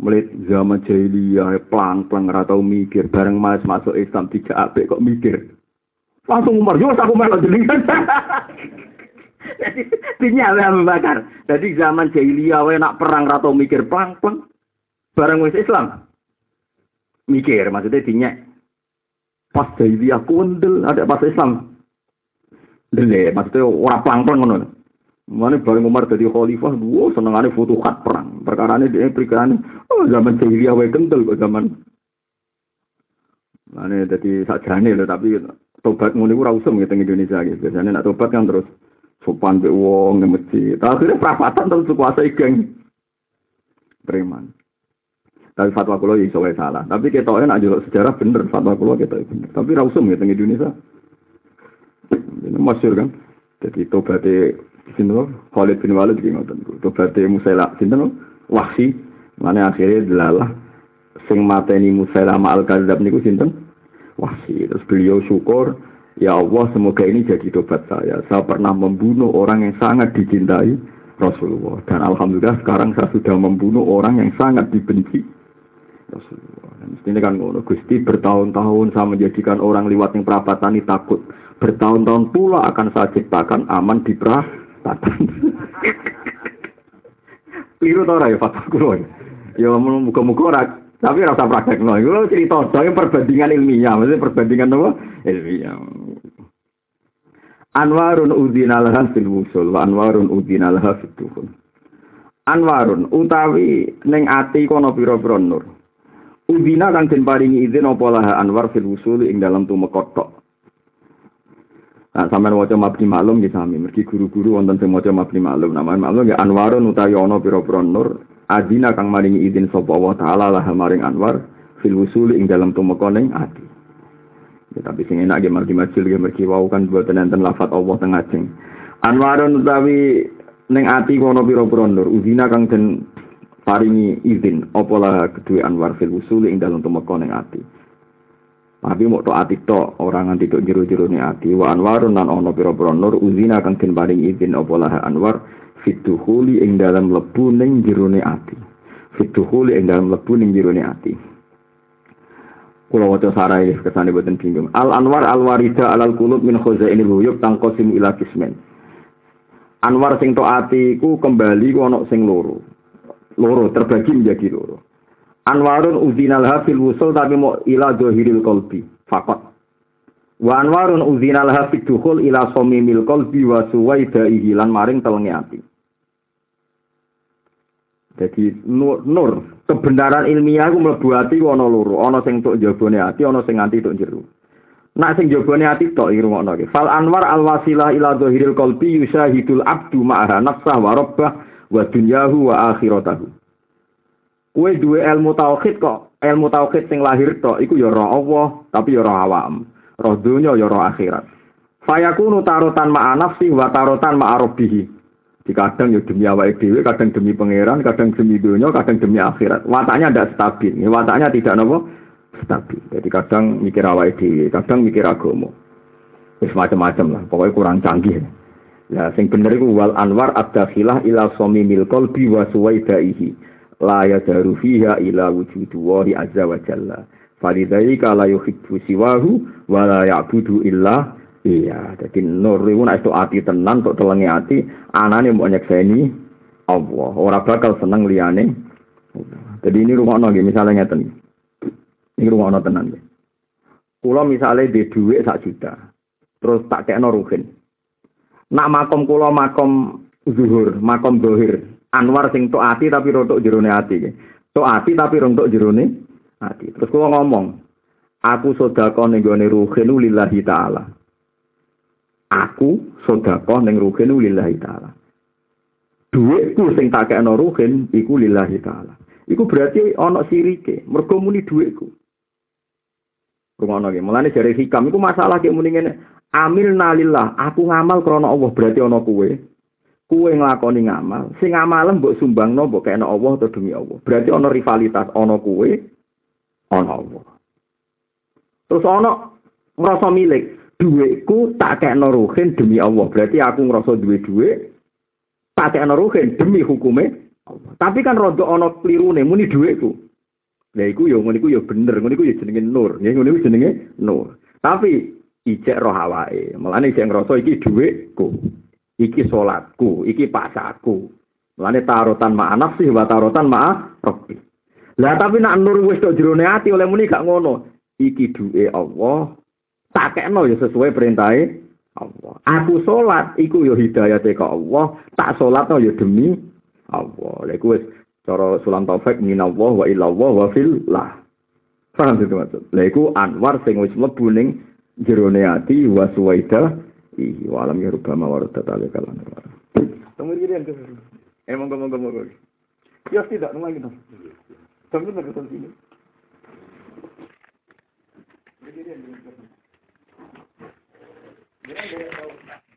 Mulai zaman jahiliyah pelang-pelang ora tau mikir bareng Mas masuk Islam tidak apik kok mikir. Langsung Umar, yo aku melok jenengan. Jadi dinyala Abu Bakar. Jadi zaman jahiliyah wae nak perang ora tau mikir pelang-pelang bareng wis Islam. Mikir maksudnya dinyak pas aku kundel ada pas Islam dele maksudnya orang pelang-pelang ngono Mana bareng Umar jadi khalifah, dua senengannya futuhat perang. Perkara ini dia perkara oh zaman jahiliyah wae kental kok zaman. Mana jadi sajane loh tapi tobat ngono iku usum gitu Indonesia gitu. Biasanya nak tobat kan terus sopan be wong nang masjid. Akhirnya perapatan terus kuasai geng preman. Tapi fatwa kulo ya iso salah. Tapi kita nak jual sejarah bener fatwa kulo kita bener. Tapi rausum ya teng Indonesia. Ini masyur kan. Jadi tobatnya sini loh, Khalid bin Walid gini ngoten. Tobatnya Musaila sini loh, wahsi. Mana akhirnya delalah sing mateni Musaila al kadzab niku sinten? Wahsi. Terus beliau syukur, ya Allah semoga ini jadi tobat saya. Saya pernah membunuh orang yang sangat dicintai Rasulullah. Dan Alhamdulillah sekarang saya sudah membunuh orang yang sangat dibenci Rasulullah. Mestinya kan ngono. Gusti bertahun-tahun saya menjadikan orang liwat yang perapatan ini takut. Bertahun-tahun pula akan saya ciptakan aman di perapatan. Liru tau ya fatwa kulo. Ya muka-muka ora Tapi rasa praktek no, itu cerita dong perbandingan ilmiah, maksudnya perbandingan apa? Ilmiah. Anwarun udina laha fil wusul wa anwarun udina laha fil dukhul. Anwarun utawi ning ati kono pira-pira nur. Udina kang den paringi izin apa laha anwar fil wusul ing dalam tumekot tok. Nah, sampean waca mabni maklum nggih sami, mergi guru-guru wonten sing maca mabni maklum. Nama maklum nggih anwarun utawi ana pira-pira nur adina kang maringi izin sapa Allah taala lah maring Anwar fil wusul ing dalam tumeka ning ati. Ya, tapi sing enak ge margi majul ge mergi wau kan buat enten lafat Allah teng ajeng. Anwarun utawi ning ati kono pira-pira nur uzina kang den paringi izin apa lah kedue Anwar fil wusul ing dalam tumeka ning ati. Tapi mau to ati to orang nganti tok jero-jero ni ati. Wa anwarun nan ono pira-pira nur uzina kang den paring izin apa Anwar fituhuli ing dalam lebu ning jerone ati. Fituhuli ing dalam lebu ning jerone ati. Kula waca sarai kesane boten bingung. Al anwar al warida alal qulub min khazainil huyub tangqasim ila kismen anwar sing to ati ku kembali ku ana sing loro. Loro terbagi menjadi loro anwarun udinal hafil wusul tapi mau ila dohiril kolbi fakot wa anwarun udinal hafid dukhul ila somimil kolbi wa suwaidaihi lan maring telenge ati Jadi nur, nur kebenaran ilmiah ku mlebu ati ana loro, ana sing tok jabone ati, ana sing nganti tok jero. Nak sing jabone ati tok iki rungokno iki. Fal anwar al wasilah ila dhahiril qalbi yusahidul abdu ma'aha nafsah wa rabbah wa dunyahu wa akhiratahu. Kowe duwe ilmu tauhid kok, ilmu tauhid sing lahir tok iku ya roh Allah, tapi ya roh awam. Roh dunya ya roh akhirat. Fayakunu tarotan ma'a nafsi wa tarotan. Di kadang ya demi awake dhewe, kadang demi pangeran, kadang demi dunia, kadang demi akhirat. Wataknya tidak stabil. Ya, wataknya tidak nopo stabil. Jadi kadang mikir awake dhewe, kadang mikir agama. Wis macam-macam lah, pokoknya kurang canggih. Ya, sing bener iku wal anwar ad-dakhilah ila mil qalbi wa suwaidaihi. La yadaru fiha ila wujudu wa azza wa jalla. Falidhalika la yuhibbu siwahu wa la ya'budu illa Iya, jadi nur itu nek ati tenan tok telenge ati, anane mau nyekseni Allah. Ora bakal seneng liyane. Jadi ini rumah nggih misalnya ngeten. Ini rumah tenan nggih. Kula misalnya di duit sak juta. Terus tak kekno ruhin. Nak makom kula makom zuhur, makom dohir. Anwar sing tok ati tapi rotok jerone ati. Tok ati tapi rontok jerone ati. Terus kula ngomong, aku sedekah ning gone ruhin lillahi taala aku sedekah ning ruhin lillahi taala. Duitku sing tak kekno ruhin iku lillahi taala. Iku berarti ana sirike, mergo muni dhuwitku. Rumono ge, mulane jare hikam iku masalah kek muni ngene. Amil nalillah, aku ngamal krana Allah berarti ana kuwe. Kuwe nglakoni ngamal, sing ngamalem mbok sumbangno mbok kekno Allah atau demi Allah. Berarti ana rivalitas ana kuwe, ana Allah. Terus ana ngrasa milik, duitku tak kayak ruhin demi Allah. Berarti aku ngerasa duit duit tak kayak ruhin demi hukumnya Allah. Tapi kan rodok ono nih muni duitku. Lah iku yo ngono iku yo bener, ngono iku yo jenenge nur. Ya ngono iku jenenge nur. Tapi ijek roh awake. Mulane ijek ngrasa iki dhuwitku. Iki salatku, iki pasaku. Mulane tarotan ma nafsi wa tarotan ma rabbi. Lah tapi nak nur wis tok jerone ati oleh muni gak ngono. Iki duwe Allah, tak kekno ya sesuai perintah Allah. Aku sholat, iku ya hidayah ke Allah. Tak sholat no ya demi Allah. Lha iku wis cara sulam taufik minallah wa ilallah wa fillah. Paham itu maksud? Lha iku anwar sing wis mlebu ning jerone ati wa suwaida ihi wa alam yarubama wa radata kalan. Tunggu iki yang ke sini. Eh monggo monggo monggo. Ya tidak, nunggu lagi dong. Sampai benar ke sini. Jadi dia Grande